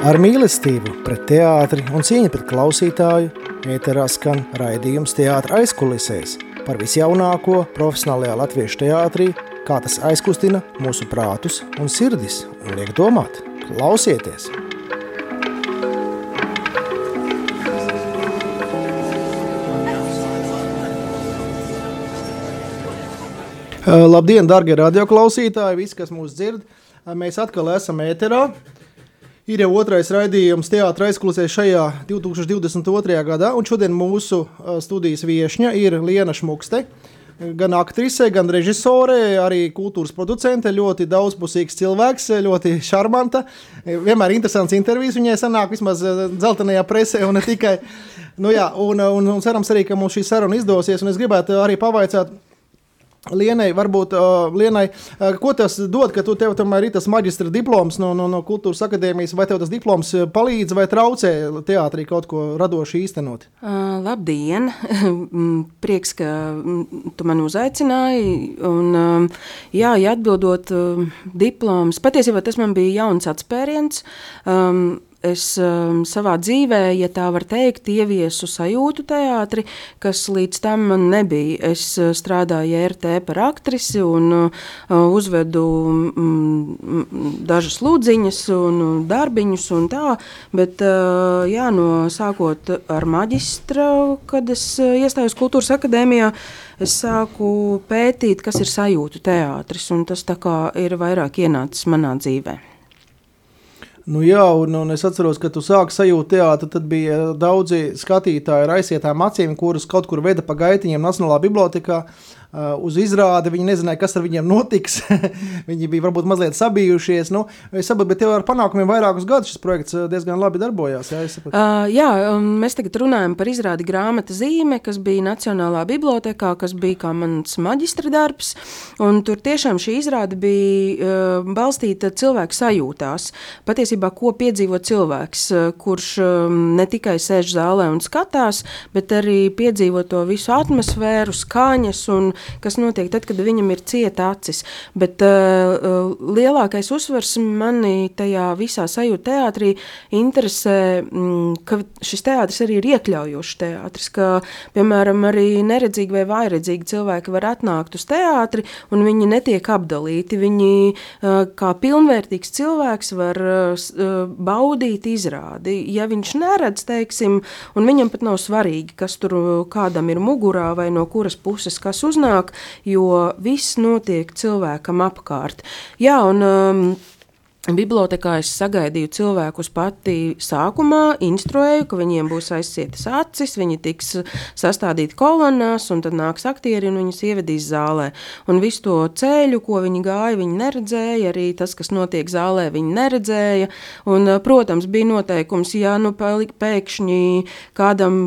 Ar mīlestību pret teātri un cieņu pret klausītāju ēterā skan raidījums teātra aizkulisēs par visjaunāko profesionālajā latviešu teātrī, kā tas aizkustina mūsu prātus un sirdis un liek domāt. Klausieties! Labdien, darbie radioklausītāji, visi, kas mūs dzird! Mēs atkal esam ēterā. Ir jau otrais raidījums teātris aizklausījies šajā 2022. gadā, un šodien mūsu studijas viesņa ir Liena Šmukste. Gan aktrise, gan režisore, arī kultūras producente, ļoti daudzpusīgs cilvēks, ļoti šarmanta. Vienmēr interesants intervijas viņai sanāk vismaz dzeltenajā presē un ne tikai. Nu jā, un, un, un cerams arī, ka mums šī saruna izdosies, es gribētu arī pavaicāt, Lienai, varbūt uh, Lienai, uh, ko tas dod, ka tu tev tomēr ir tas maģistra diploms no, no, no kultūras akadēmijas, vai tev tas diploms palīdz vai traucē teātrī kaut ko radoši īstenot? Uh, labdien! Prieks, ka tu mani uzaicināji. Un, uh, jā, ja atbildot uh, diploms, patiesībā tas man bija jauns atspēriens. Um, es um, savā dzīvē, ja tā var teikt, ieviesu sajūtu teātri, kas līdz tam man nebija. Es uh, strādāju RT par aktrisi un uh, uzvedu mm, dažas lūdziņas un darbiņus un tā, bet uh, jā, no sākot ar maģistra, kad es uh, iestājos kultūras akadēmijā, es sāku pētīt, kas ir sajūtu teātris, un tas tā kā ir vairāk ienācis manā dzīvē. Nu, jā, un, un es atceros, ka tu sāki sajūt teātri, tad bija daudzi skatītāji ar aizsietām acīm, kurus kaut kur veda pa gaitiņiem Nacionālā bibliotekā. Uh, uz izrādi. Viņi nezināja, kas ar viņiem notiks. viņi bija varbūt mazliet sabijušies. Nu, es saprotu, bet tev ar panākumiem vairākus gadus šis projekts uh, diezgan labi darbojās. Jā, uh, jā mēs tagad runājam par izrādi grāmata zīme, kas bija Nacionālā bibliotekā, kas bija kā mans maģistra darbs. Tur tiešām šī izrāde bija uh, balstīta cilvēku sajūtās. Patiesībā, ko piedzīvo cilvēks, kurš um, ne tikai sēž zālē un skatās, bet arī piedzīvo to visu atmosfēru, skaņas un kas notiek tad, kad viņam ir cieta acis. Bet uh, lielākais uzsvers manī tajā visā sajūta teātrī interesē, mm, ka šis teātris arī ir iekļaujošs teātris, ka, piemēram, arī neredzīgi vai vairedzīgi cilvēki var atnākt uz teātri un viņi netiek apdalīti. Viņi uh, kā pilnvērtīgs cilvēks var uh, baudīt izrādi. Ja viņš neredz, teiksim, un viņam pat nav svarīgi, kas tur kādam ir mugurā vai no kuras puses kas uznāk, sanāk, jo viss notiek cilvēkam apkārt. Jā, un, um, Bibliotēkā es sagaidīju cilvēkus pati sākumā, instruēju, ka viņiem būs aizsietas acis, viņi tiks sastādīti kolonnās, un tad nāks aktieri un viņus ievedīs zālē. Un visu to ceļu, ko viņi gāja, viņi neredzēja, arī tas, kas notiek zālē, viņi neredzēja. Un, protams, bija noteikums, ja nu pēkšņi kādam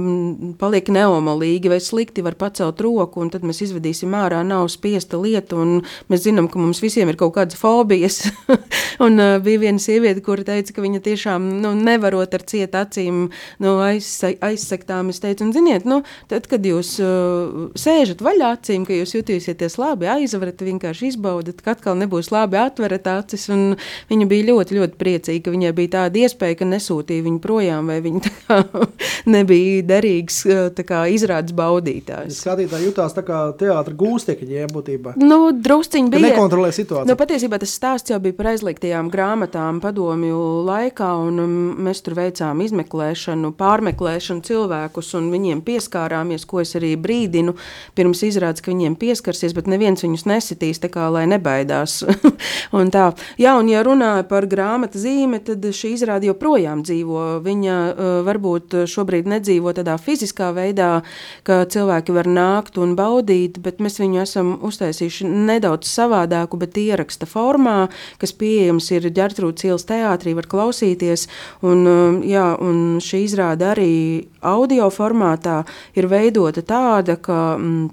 paliek neomalīgi vai slikti var pacelt roku, un tad mēs izvedīsim ārā, nav spiesta lieta, un mēs zinām, ka mums visiem ir kaut kādas fobijas. un, uh, bija viena sieviete, kura teica, ka viņa tiešām nu, nevarot ar cietu acīm nu, aizse, aizsektām. Es teicu, un ziniet, nu, tad, kad jūs uh, sēžat vaļā acīm, ka jūs jutīsieties labi, aizvarat, vienkārši izbaudat, ka atkal nebūs labi atverat acis. Viņa bija ļoti, ļoti priecīga, ka viņai bija tāda iespēja, ka nesūtīja viņu projām, vai viņa kā, nebija derīgs kā, izrādes baudītājs. Skatītāji jutās tā kā teātra gūstekņi, būtībā. Nu, drusciņi bija. Nekontrolē situāciju. Nu, patiesībā tas stāsts jau bija par aizliegtajām grāmatām padomju laikā, un um, mēs tur veicām izmeklēšanu, pārmeklēšanu cilvēkus, un viņiem pieskārāmies, ko es arī brīdinu pirms izrādes, ka viņiem pieskarsies, bet neviens viņus nesitīs, tā kā lai nebaidās. un tā, jā, un ja runāja par grāmatu zīme, tad šī izrāde joprojām dzīvo. Viņa uh, varbūt šobrīd nedzīvo tādā fiziskā veidā, ka cilvēki var nākt un baudīt, bet mēs viņu esam uztaisījuši nedaudz savādāku, bet ieraksta formā, kas pieejams ir ir ģērtrūdas ielas teātrī, var klausīties. Un, um, jā, un šī izrāde arī audio formātā ir veidota tāda, ka. Mm,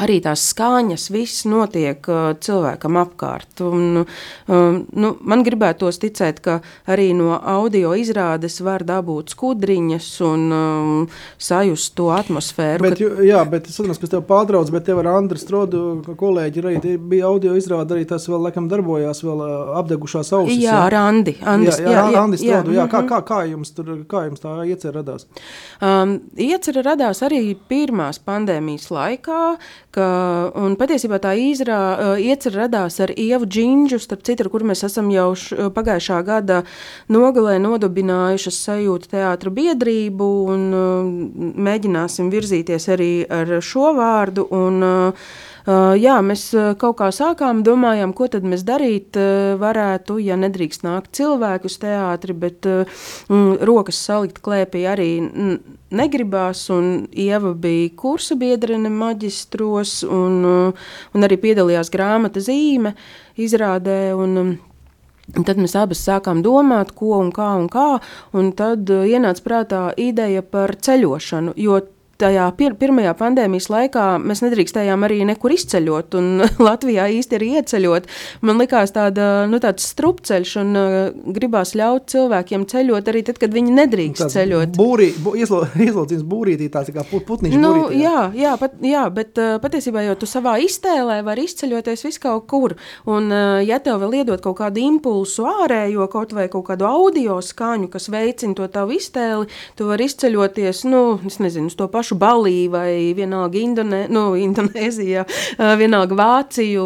arī tās skaņas, viss notiek uh, cilvēkam apkārt. Un, um, nu, man gribētos ticēt, ka arī no audio izrādes var dabūt skudriņas un um, sajust to atmosfēru. Bet, ka... Jā, bet es saprotu, ka tev pārtrauc, bet tev ar Andru Strodu kolēģi arī bija audio izrāde, arī tas vēl laikam darbojās, vēl uh, apdegušās ausis. Jā, ar Andi. Andis, jā, jā, jā, Andi Strodu, jā, jā. Kā, mhm. kā, kā, jums tur, kā jums tā iecer radās? Um, iecer radās arī pirmās pandēmijas laikā, ka, un patiesībā tā īzrā uh, iecer radās ar Ievu Džinģu, starp citu, kur mēs esam jau š, pagājušā gada nogalē nodibinājušas sajūtu teātra biedrību un uh, mēģināsim virzīties arī ar šo vārdu. Un, Uh, jā, mēs kaut kā sākām, domājām, ko tad mēs darīt uh, varētu, ja nedrīkst nākt cilvēku uz teātri, bet mm, rokas salikt klēpī arī negribās, un Ieva bija kursa biedrene maģistros, un, un arī piedalījās grāmata zīme izrādē, un, Un tad mēs abas sākām domāt, ko un kā un kā, un tad ienāca prātā ideja par ceļošanu, jo tajā pir pirmajā pandēmijas laikā mēs nedrīkstējām arī nekur izceļot, un Latvijā īsti arī ieceļot. Man likās tāda, nu, tāds strupceļš, un uh, gribās ļaut cilvēkiem ceļot arī tad, kad viņi nedrīkst tāds ceļot. Būrī, bū, ieslocījums būrītī, tāds kā putniņš nu, būrītī. Jā, jā, pat, jā bet uh, patiesībā jau tu savā iztēlē vari izceļoties vis kaut kur, un uh, ja tev vēl iedot kaut kādu impulsu ārējo, kaut vai kaut kādu audio skaņu, kas veicina to tavu iztēli, tu vari izceļoties, nu, es nezinu, uz to pašu pašu Baliju vai vienalga Indonē, nu, Indonēzijā, vienalga Vāciju.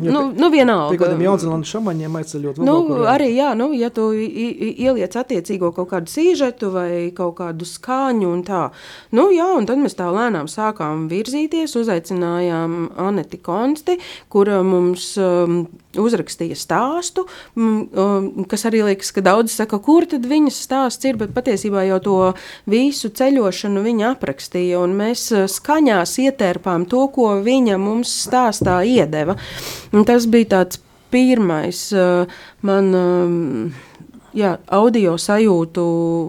Ja, nu, nu vienalga. Pie kādiem jaunzēlandes šamaņiem aizceļot. Nu, arī, jā, nu, ja tu ieliec attiecīgo kaut kādu sīžetu vai kaut kādu skāņu un tā. Nu, jā, un tad mēs tā lēnām sākām virzīties, uzaicinājām Aneti Konsti, kura mums um, uzrakstīja stāstu, um, kas arī liekas, ka daudzi saka, kur tad viņas stāsts ir, bet patiesībā jau to visu ceļošanu viņa aprakstīja, un mēs uh, skaņās ietērpām to, ko viņa mums stāstā iedeva. Un tas bija tāds pirmais uh, man um, jā, audio sajūtu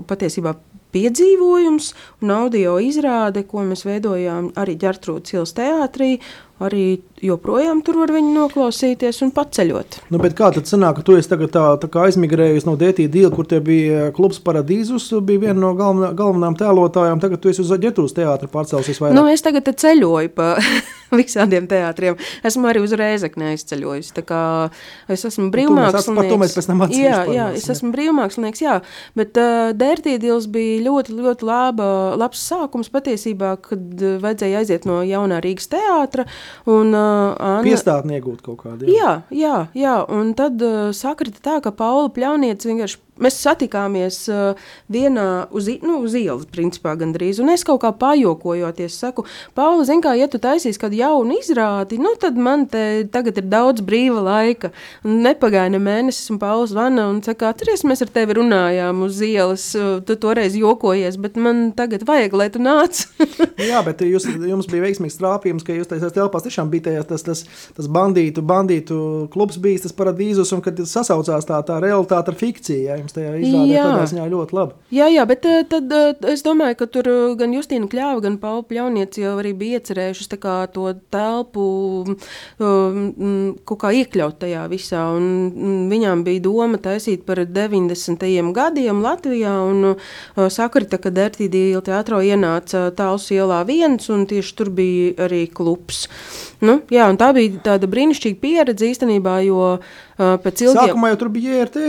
patiesībā piedzīvojums un audio izrāde, ko mēs veidojām arī Ģertrūdas ielas teātrī, arī joprojām tur var viņu noklausīties un paceļot. Nu, kā tad sanāk, ka tu esi tagad tā, tā kā aizmigrējis no DT dīla, kur te bija klubs Paradīzus, bija viena no galvenā, galvenām tēlotājām, tagad tu esi uz Ģetūras teātra pārcelsies vairāk? Nu, es tagad ceļoju pa visādiem teātriem. Esmu arī uz Rēzekne aizceļojis, tā kā es esmu brīvmākslinieks. Par to mēs pēc tam atceļos. Jā, jā, es esmu brīvmākslinieks, jā, bet uh, DT dīls bija ļoti, ļoti laba, labs sākums patiesībā, kad vajadzēja aiziet no jaunā Rīgas teātra un uh, Anna... Piestātni iegūt kaut kādu. Jā, jā, jā. un tad uh, sakrita tā, ka Paula Pļaunieca vienkārši Mēs satikāmies uh, vienā uz, nu, uz ielas, principā, gandrīz. Un es kaut kā pajokojoties, saku, Pauli, zini, kā, ja tu taisīsi kādu jaunu izrādi, nu, tad man te tagad ir daudz brīva laika. Un nepagāja ne mēnesis, un Pauls zvana un saka, atceries, mēs ar tevi runājām uz ielas, tu toreiz jokojies, bet man tagad vajag, lai tu nāc. Jā, bet jūs, jums bija veiksmīgs trāpījums, ka jūs tajās telpās tiešām bija tajās, tas, tas, tas bandītu, bandītu klubs bijis, tas paradīzus, un kad sasaucās tā, tā realitāte ar fikciju. Ja, jums tajā izrādē tādā ziņā ļoti labi. Jā, jā, bet eh, tad eh, es domāju, ka tur eh, gan Justīna Kļāva, gan Paula Pļaunieci jau arī bija iecerējušas to telpu um, kaut kā iekļaut tajā visā, un viņām bija doma taisīt par 90. gadiem Latvijā, un sakrita, kad Ertīdīla teatro ienāca Tāls ielā viens, un tieši tur bija arī klubs. Nu, jā, tā bija tāda brīnišķīga pieredze īstenībā, jo uh, pēc ilgiem... Sākumā jau tur bija IRT,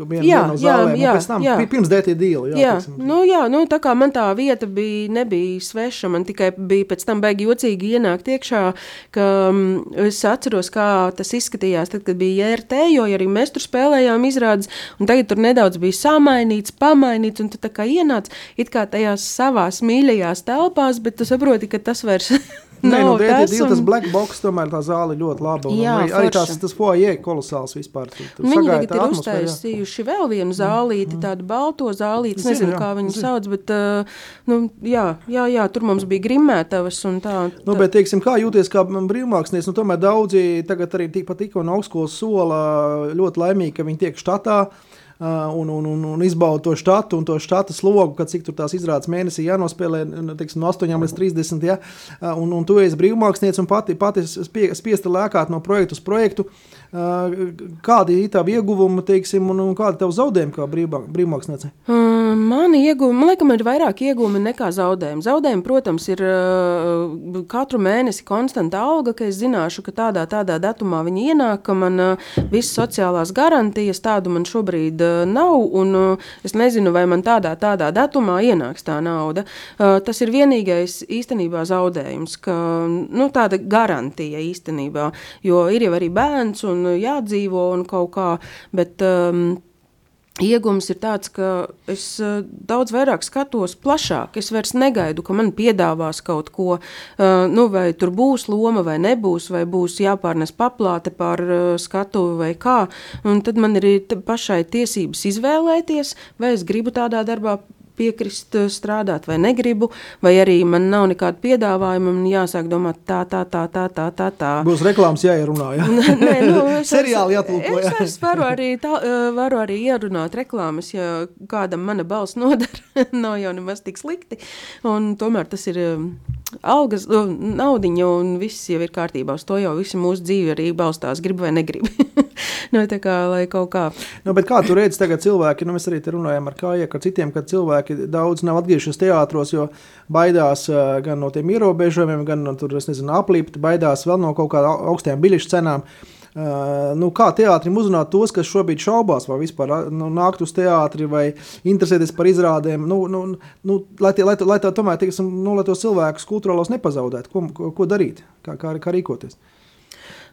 viena jā, no zālēm, jā, jā, tam, jā. pirms dētie dīla. Jā, jā, nu, jā nu, tā kā man tā vieta bija, nebija sveša, man tikai bija pēc tam baigi jocīgi ienākt iekšā, ka um, es atceros, kā tas izskatījās, tad, kad bija IRT, jo arī mēs tur spēlējām izrādes, un tagad tur nedaudz bija samainīts, pamainīts, un tu tā kā ienāc it kā tajās savās mīļajās telpās, bet tu saproti, ka tas vairs Nē, nu, tas, un... tas black box tomēr tā zāle ļoti laba. Jā, arī, arī tās, tas foje kolosāls vispār. Tu, tu viņi tagad ir uztaisījuši vēl vienu zālīti, mm. tādu balto zālīti, es nezinu, jā, kā viņu zinu. sauc, bet, uh, nu, jā, jā, jā, tur mums bija grimētavas un tā. tā. Nu, bet, teiksim, kā jūties kā brīvmākslinieks, nu, tomēr daudzi tagad arī tikpat tikko no augstskolas sola ļoti laimīgi, ka viņi tiek štatā. Un, un, un, un izbauda to štatu un to štata slogu, kad cik tur tās izrādes mēnesī jānospēlē nu, teiksim, no 8 līdz 30. Ja? Un, un tu esi brīvmākslinieks un pati, pati spie, spiesta lēkāt no projekta uz projektu. Kādi ir tavi ieguvumi, teiksim, un, un kādi ir tavi zaudējumi kā brīvmākslinieci? Mani ieguvumi, man liekas, ir vairāk ieguvumi nekā zaudējumi. Zaudējumi, protams, ir katru mēnesi konstanta alga, ka es zināšu, ka tādā, tādā datumā viņi ienāk, ka man visas sociālās garantijas tādu man šobrīd nav, un es nezinu, vai man tādā, tādā datumā ienāks tā nauda. Tas ir vienīgais īstenībā zaudējums, ka nu, tāda garantija īstenībā, jo ir jau arī bērns un un jādzīvo un kaut kā. Bet, um, Iegums ir tāds, ka es uh, daudz vairāk skatos plašāk. Es vairs negaidu, ka man piedāvās kaut ko, uh, nu, vai tur būs loma vai nebūs, vai būs jāpārnes paplāte pār skatuvi vai kā. Un tad man ir pašai tiesības izvēlēties, vai es gribu tādā darbā piekrist eh, strādāt, vai negribu, vai arī man nav nekāda piedāvājuma, man jāsāk domāt tā, tā, tā, tā, tā, tā. tā. Būs reklāmas jāierunā, jā? Nē, nu, es, Seriāli jātulko, jā. Es, varu arī, tā, eh, varu arī ierunāt reklāmas, ja kādam mana balss nodara, nav jau nemaz tik slikti, un tomēr tas ir eh, algas, naudiņa, un viss jau ir kārtībā, uz to jau visi mūsu dzīve arī balstās, grib vai negrib. nu, tā kā, lai kaut kā. Nu, bet kā tu redzi tagad cilvēki, nu mēs arī runājam ar kājiem, ar citiem, kad cilvēki daudz nav atgriežušies teātros, jo baidās uh, gan no tiem ierobežojumiem, gan no tur, nezinu, aplīpt, baidās vēl no kaut kādām augstām biļešu cenām. Uh, nu, kā teātrim uzrunāt tos, kas šobrīd šaubās, vai vispār nu, nākt uz teātri, vai interesēties par izrādēm, nu, nu, nu, lai, tie, lai, lai tā tomēr, teiksim, nu, lai tos cilvēkus kultūrālos nepazaudētu, ko, ko, ko darīt, kā, kā, kā rīkoties.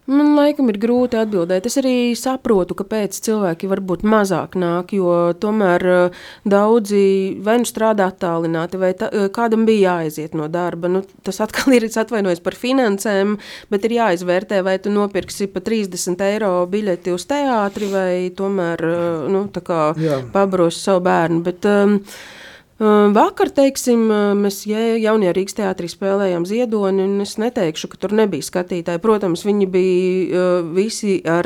Man laikam ir grūti atbildēt. Es arī saprotu, kāpēc cilvēki varbūt mazāk nāk, jo tomēr uh, daudzi vai nu strādā attālināti, vai ta, uh, kādam bija jāaiziet no darba. Nu, tas atkal ir atvainojis par finansēm, bet ir jāizvērtē, vai tu nopirksi pa 30 eiro biļeti uz teātri, vai tomēr uh, nu, pabrosi savu bērnu. Bet, um, Vakar, teiksim, mēs jaunajā Rīgas teātrī spēlējām ziedoni, un es neteikšu, ka tur nebija skatītāji. Protams, viņi bija visi ar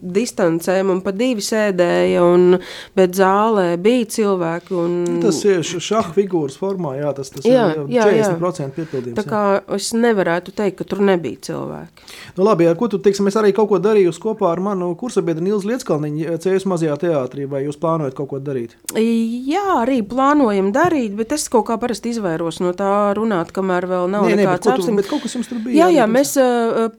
distancēm un pa divi sēdēja, un, bet zālē bija cilvēki. Un... Tas ir šaha figūras formā, jā, tas, tas jā, ir jā, 40% jā. piepildījums. Tā kā jā. es nevarētu teikt, ka tur nebija cilvēki. Nu labi, ja, ko tu, teiksim, es arī kaut ko darīju kopā ar manu kursabiedru Nils Lietskalniņu CS mazajā teātrī, vai jūs plānojat kaut ko darīt? Jā, arī plānojam plānojam darīt, bet es kaut kā parasti izvairos no tā runāt, kamēr vēl nav nē, nekāds. Bet kaut kas jums tur bija? Jā, jā, mēs, uh,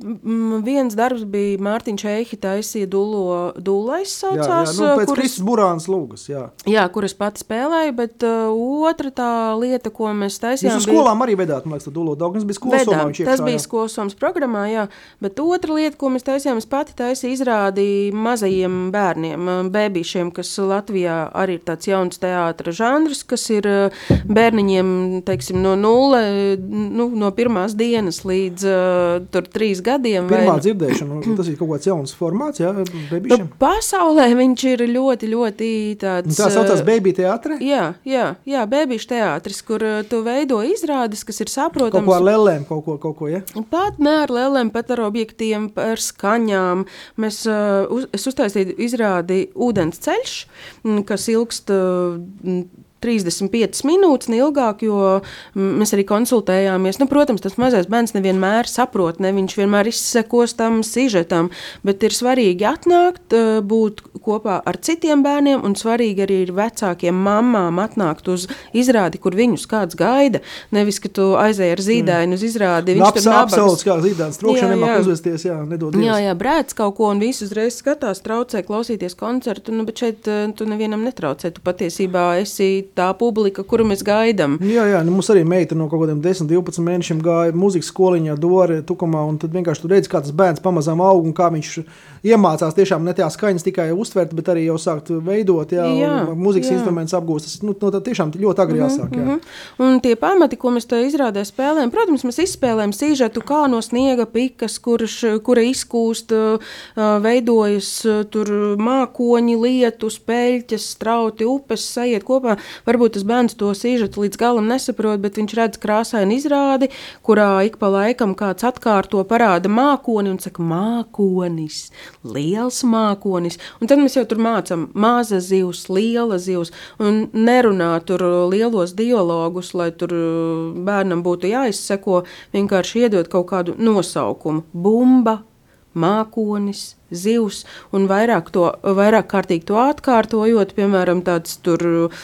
viens darbs bija Mārtiņš Eihi taisīja dulo, dulais saucās. Jā, jā, nu, kuras, Burāns lūgas, jā. Jā, kur es pati spēlēju, bet uh, otra tā lieta, ko mēs taisījām. Jūs skolām arī vedāt, man liekas, dulo Daugnes bija skolsomā. Vedām, tas bija skolsomas programmā, jā. Bet otra lieta, ko mēs taisījām, es pati taisīju izrādi mazajiem bērniem, bēbīšiem, kas Latvijā arī ir tāds jauns teātra žanrs, kas ir eh, bērniņiem teiksim, no nulle, nu, no pirmās dienas līdz uh, trīs gadiem. Pirmā vai... dzirdēšana, tas ir kaut kāds jauns formāts, jā, bebīšiem? Nu, pasaulē viņš ir ļoti, ļoti tāds. Tā saucās eh, bēbī teātre? Jā, jā, jā bēbīšu teātris, kur tu veido izrādes, kas ir saprotams. Kaut ko ar lelēm, kaut ko, kaut ko, ja? Pat ne ar lelēm, pat ar objektiem, ar skaņām. Mēs, uh, uz, es uztaisīju izrādi ūdens ceļš, kas ilgst uh, 35 minūtes, ne ilgāk, jo mēs arī konsultējāmies. Nu, protams, tas mazais bērns nevienmēr saprot, ne viņš vienmēr izsekos tam sižetam, bet ir svarīgi atnākt, eh, būt kopā ar citiem bērniem, un svarīgi arī ir vecākiem mamām atnākt uz izrādi, kur viņus kāds gaida. Nevis, ka tu aizēji ar zīdaini mm. uz izrādi, viņš Labs, tur apsauc, kā zīdainis, trokšana nemāk uzvesties, jā, nedod Dievs. Jā, jā, brēc kaut ko, un visi uzreiz skatās, traucē klausīties koncertu, nu, bet šeit eh, tu nevienam netraucē, tu patiesībā esi tā publika, kuru mēs gaidām. Jā, jā nu, mums arī meita no kaut kādiem 10, 12 mēnešiem gāja muzikas skoliņā, Dore, Tukumā, tad vienkārši tur redz, kā tas bērns pamazām aug un kā viņš iemācās tiešām ne tā skaņas tikai uztvert, bet arī jau sākt veidot, jā, jā mūzikas jā. instrumentus apgūst. Tas nu, no, tā tiešām ļoti agri mhm, jāsāk. Jā. Mm -hmm. Un tie pamati, ko mēs te izrādē spēlējam, protams, mēs izspēlējam sīžetu, kā no sniega pikas, kurš, kura izkūst, veidojas tur mākoņi, lietu, speļķes, strauti, upes, sajiet kopā. Varbūt tas bērns to sīžetu līdz galam nesaprot, bet viņš redz krāsainu izrādi, kurā ik pa laikam kāds atkārto parāda mākoni un saka mākonis, liels mākonis. Un tad mēs jau tur mācām maza zivs, liela zivs, un nerunā tur lielos dialogus, lai tur bērnam būtu jāizseko, vienkārši iedot kaut kādu nosaukumu - bumba, mākonis, zivs, un vairāk, to, vairāk kārtīgi to atkārtojot, piemēram, tāds tur uh,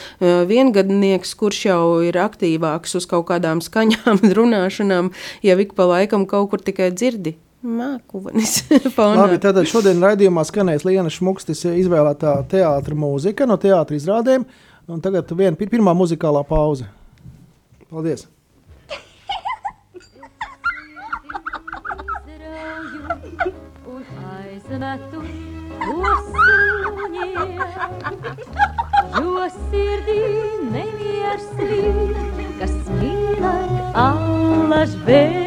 viengadnieks, kurš jau ir aktīvāks uz kaut kādām skaņām, runāšanām, ja ik pa laikam kaut kur tikai dzirdi. Mākonis. Labi, tātad šodien raidījumā skanēs Liena Šmukstis izvēlētā teātra mūzika no teātra izrādēm, un tagad viena pirmā muzikālā pauze. Paldies! Metu to suņiem, jo sirdī nemiers līd, kas mīlēt allaž vēlīgs.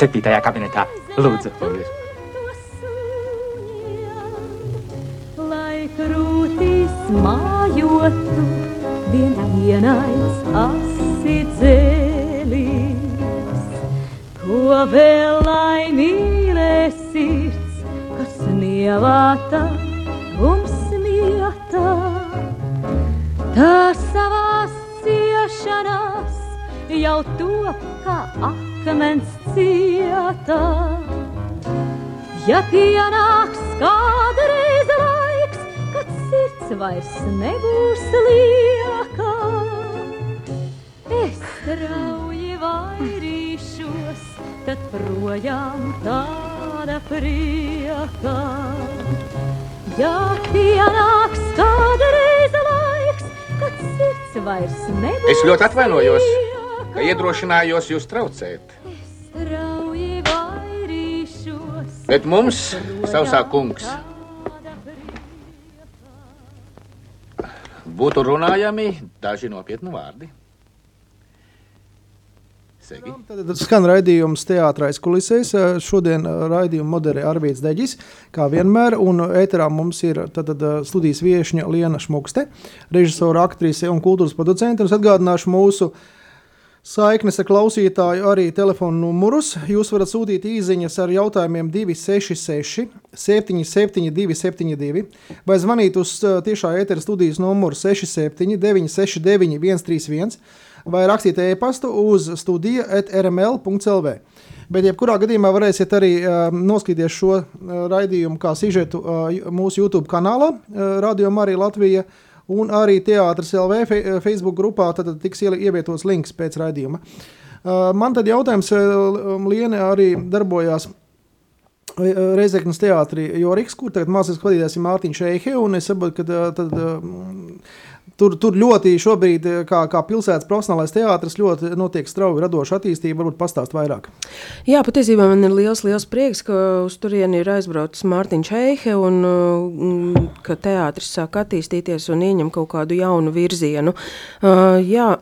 Septītajā kabinetā. Lūdzu. Lai krūtīs mājotu, vien vienais asi dzēlīs, ko vēl lai mīlēs sirds, kas nievāta cietā. Ja pienāks kādreiz laiks, kad sirds vairs nebūs lieka, es strauji vairīšos, tad projām tāda prieka. Ja pienāks kādreiz laiks, kad sirds vairs nebūs Es ļoti atvainojos. Lieka, ka iedrošinājos jūs traucēt. Bet mums, sausā kungs, būtu runājami daži nopietni vārdi. Segi. Tad skan raidījums teātrais kulisēs. Šodien raidījumu moderē Arvīts Deģis, kā vienmēr, un ēterā mums ir tad, tad, studijas viešņa Liena Šmukste, režisora, aktrise un kultūras producente. Es atgādināšu mūsu uh, saiknes ar klausītāju, arī telefona numurus. Jūs varat sūtīt īsiņas ar jautājumiem 266, 772, 72, vai zvanīt uz tiešā ētera studijas numuru 67, 969, 131, vai rakstīt e-pastu uz studija rml.clv. Bet, jebkurā gadījumā, varēsiet arī uh, noskatīties šo uh, raidījumu kā sižetu uh, mūsu YouTube kanālā, uh, Radio Marija Latvija. Uh, un arī Teātris LV Facebook grupā tad tiks ievietots links pēc raidījuma. Uh, man tad jautājums, uh, Liene arī darbojās Reizeknas teātrī Joriks, kur tagad mācās vadītājs ir Mārtiņš Eihe, un es saprotu, ka tad Tur, tur ļoti šobrīd, eh, kā, kā pilsētas profesionālais teātris, ļoti notiek strauja radoša attīstība. Varbūt pastāst vairāk. Jā, patiesībā man ir liels, liels prieks, ka uz turieni ir aizbraucis Mārtiņš Heihe un mm, ka teātris sāk attīstīties un ieņem kaut kādu jaunu virzienu. Uh, jā,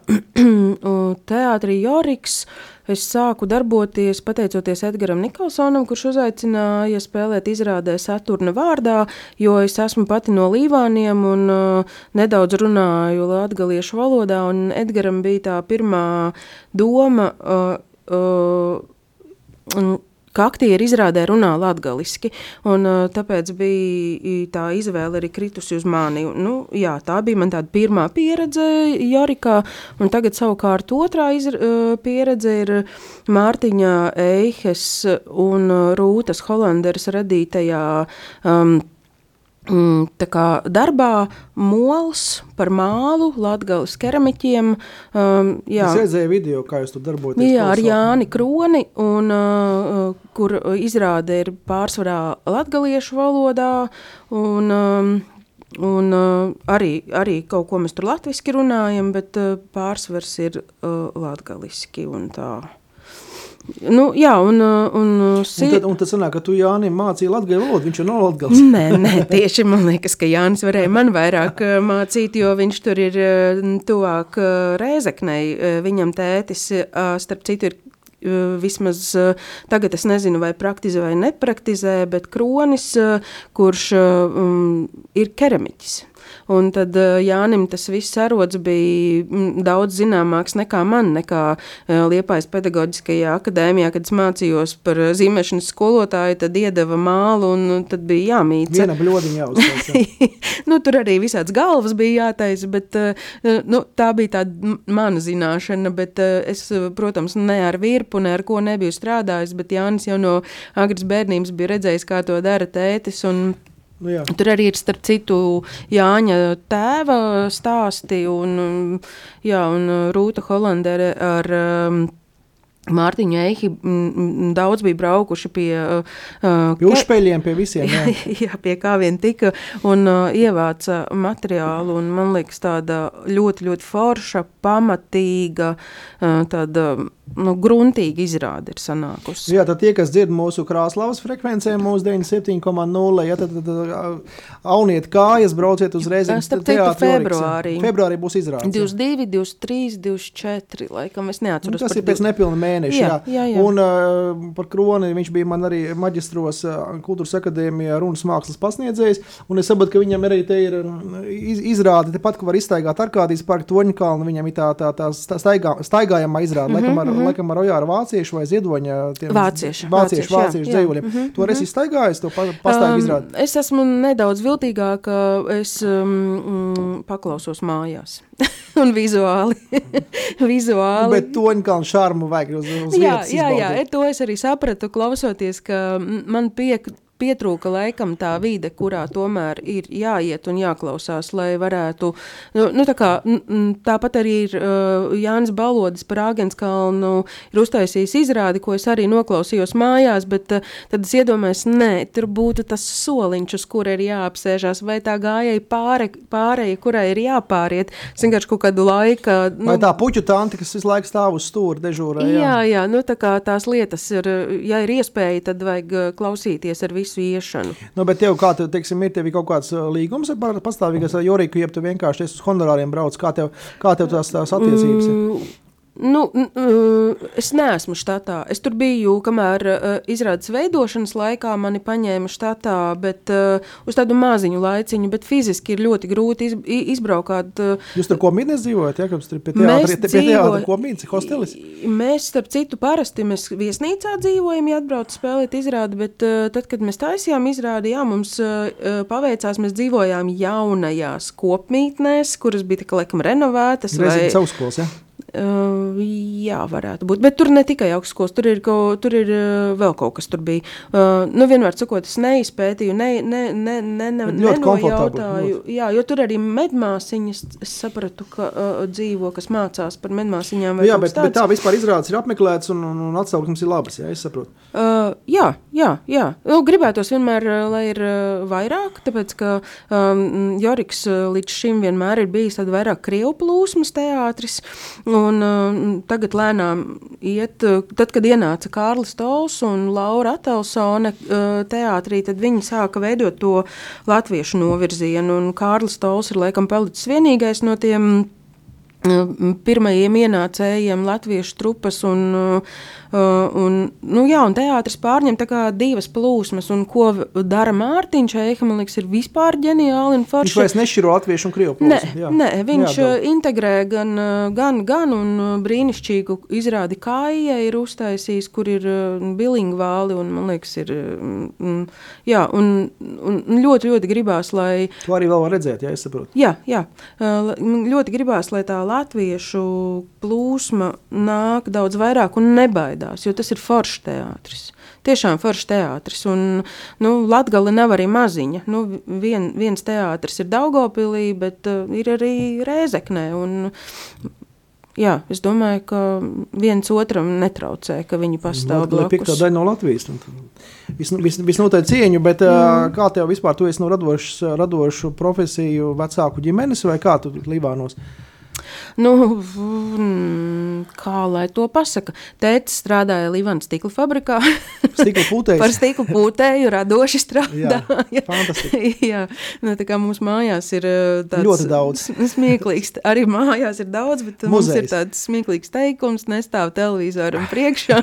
teātrī Joriks. Uh, Es sāku darboties pateicoties Edgars Nikolsonam, kurš uzaicināja spēlēt izrādē Saturna vārdā, jo es esmu pati no Līvāniem un uh, nedaudz runāju latviešu valodā. Edgars bija tā pirmā doma. Uh, uh, ka aktieri izrādē runā latgaliski, un uh, tāpēc bija tā izvēle arī kritusi uz mani. Nu, jā, tā bija man tāda pirmā pieredze Jorikā, un tagad savukārt otrā izr, uh, pieredze ir Mārtiņa Eihes un Rūtas Holanderes radītajā um, tā kā darbā mols par mālu, latgales keramiķiem. Um, jā. Es redzēju video, kā jūs tur darbojaties. Jā, ar Jāni Kroni, un, uh, kur izrāde ir pārsvarā latgaliešu valodā, un, um, un uh, arī, arī kaut ko mēs tur latviski runājam, bet uh, pārsvars ir uh, latgaliski un tā. Nu, jā, un, uh, un, uh, si... Un tad, un tad sanāk, ka tu Jānim mācīji latgāju valodu, viņš jau nav latgals. Nē, nē, tieši man liekas, ka Jānis varēja man vairāk uh, mācīt, jo viņš tur ir uh, tuvāk uh, Rēzeknei. Uh, Viņam tētis, uh, starp citu, ir uh, vismaz uh, tagad es nezinu, vai praktizē vai nepraktizē, bet kronis, uh, kurš uh, um, ir keramiķis. Un tad uh, Jānim tas viss arods bija mm, daudz zināmāks nekā man, nekā uh, Liepājas pedagoģiskajā akadēmijā, kad es mācījos par uh, zīmēšanas skolotāju, tad iedeva mālu un uh, tad bija jāmīca. Viena bļodiņa jāuztaisa. nu, tur arī visāds galvas bija jātaisa, bet nu, tā bija tāda mana zināšana, bet es, protams, ne ar virpu, ne ar ko nebiju strādājis, bet Jānis jau no agras bērnības bija redzējis, kā to dara tētis, un Nu, jā. Tur arī ir starp citu Jāņa tēva stāsti un, jā, un uh, Rūta Holandere ar um, Mārtiņu Eihi daudz bija braukuši pie, uh, Pie ke- uzspēļiem, pie visiem. Jā. jā, pie kā vien tika, un uh, ievāca materiālu. Un, man liekas, tāda ļoti, ļoti forša, pamatīga, uh, tāda nu, gruntīga izrāde ir sanākusi. Jā, tad tie, kas dzird mūsu krāslavas frekvencē, mūsu 97,0, ja tad, tad, tad auniet kājas, brauciet uzreiz Jā, starp citu, februārī. Februārī būs izrādes. jā. 22, 23, 24, laikam es Nu, neatceros. tas par ir pēc nepilna mēneša. Jā, Jā, jā, jā. Un uh, par kroni viņš bija man arī maģistros uh, kultūras akadēmijā runas mākslas pasniedzējs. Un es saprotu, ka viņam arī te ir iz, izrāde, tepat, ka var izstaigāt Arkādijas parku toņkalnu. Viņam ir tā, tā, tā sta- staigā, staigājama izrāde, mm -hmm, laikam, ar, mm -hmm. Laikam ar Ojāra vāciešu vai ziedoņa. tiem Vāciešu, vāciešu, vāciešu, jā, jā. dzējuļiem. Mhm, To arī izstaigājis, to pa- pastāvīgi izrādi. es esmu nedaudz viltīgāka. Es um, mm, paklausos mājās. un vizuāli. vizuāli. Bet toņkalnu šarmu vajag uz, uz jā, vietas. jā, jā, izbaudīt. e, to es arī sapratu, klausoties, ka mm, man piek, pietrūka laikam tā vide, kurā tomēr ir jāiet un jāklausās, lai varētu. Nu, nu, tā kā, tāpat arī ir uh, Jānis Balodis par Āgenskalnu ir uztaisījis izrādi, ko es arī noklausījos mājās, bet uh, tad es iedomājos, nē, tur būtu tas soliņš, uz kura ir jāapsēžās, vai tā gājēji pāre, pārēja, kurai ir jāpāriet. Es vienkārši kaut kādu laiku. Vai tā puķu tante, kas visu laiku stāv uz stūra dežūrā? Jā, jā, nu tā kā tās lietas ir, ja ir iespēja, tad vajag uh, klausīties ar visu iešanu. Nu, bet tev, kā tev, teiksim, ir tev kaut kāds līgums ar pastāvīgas ar Joriku, jeb tu vienkārši esi uz honorāriem brauc, kā tev, kā tev tās, tās attiecības ir? Mm, Nu, n- es neesmu štatā. Es tur biju, kamēr uh, izrādes veidošanas laikā mani paņēma štatā, bet uh, uz tādu maziņu laiciņu, bet fiziski ir ļoti grūti izbraukāt. Uh, Jūs tur kopmīnēs dzīvojat, ja? Kāpēc tur pie Mēs teātra, dzīvo- kopmīnes, hostelis? Mēs, starp citu, parasti mēs viesnīcā dzīvojam, ja atbrauc spēlēt izrādi, bet uh, tad, kad mēs taisījām izrādi, jā, mums uh, uh, paveicās, mēs dzīvojām jaunajās kopmītnēs, kuras bija tā kā laikam renovētas. Reizē savus skolas, ja? Uh, jā, varētu būt. Bet tur ne tikai augstskolas, tur ir, ko, tur ir uh, vēl kaut kas. Tur bija. Uh, nu, vienmēr sakot, es neizpētīju, ne, ne, ne, ne, ne, nenojautāju. Jā, jo tur arī medmāsiņas, es sapratu, ka uh, dzīvo, kas mācās par medmāsiņām. vai Jā, bet, kas bet tāds. tā vispār izrādes ir apmeklēts un, un, un atsauksmes ir labas, ja es saprotu. Uh, jā, jā, jā. Nu, gribētos vienmēr, lai ir uh, vairāk, tāpēc ka um, Joriks uh, līdz šim vienmēr ir bijis tāds vairāk krievu plūsmas teātris. Un, uh, tagad lēnām iet, uh, tad, kad ienāca Kārlis Tols un Laura Atelsone uh, teātrī, tad viņi sāka veidot to latviešu novirzienu. Un Kārlis Tols ir laikam palicis vienīgais no tiem pirmajiem ienācējiem latviešu trupas. Un, un, nu, jā, un teātris pārņem tā kā divas plūsmas. Un ko dara Mārtiņš Eika, man liekas, ir vispār ģeniāli un Viņš forši. vairs nešķiro latviešu un krievu Nē, plūsmu. jā. nē, viņš Jā, integrē gan, gan, gan un brīnišķīgu izrādi kāja ir uztaisījis, kur ir bilingvāli un, man liekas, ir, jā, un, un ļoti, ļoti gribās, lai To arī vēl var redzēt, ja es saprotu. Jā, jā. Ļoti gribās, lai tā latviešu plūsma nāk daudz vairāk un nebaidās, jo tas ir foršs teātris. Tiešām foršs teātris. Un, nu, Latgale nav arī maziņa. Nu, vien, viens teātris ir Daugopilī, bet uh, ir arī Rēzeknē. Un, jā, es domāju, ka viens otram netraucē, ka viņi pastāv piekta blakus. daļa no Latvijas. un Vis, vis, visnotaļ cieņu, bet mm. kā tev vispār, tu esi no radošas, radošu profesiju vecāku ģimenes vai kā tu Libānos? Nu, kā lai to pasaka? Tētis strādāja Līvanas stikla fabrikā. Stikla pūtējs. Par stikla pūtēju radoši strādāja. Jā, fantastiski. Jā, nu, tā kā mums mājās ir uh, tāds Ļoti daudz. smieklīgs. Arī mājās ir daudz, bet Muzejs. mums ir tāds smieklīgs teikums, nestāv televizoram priekšā.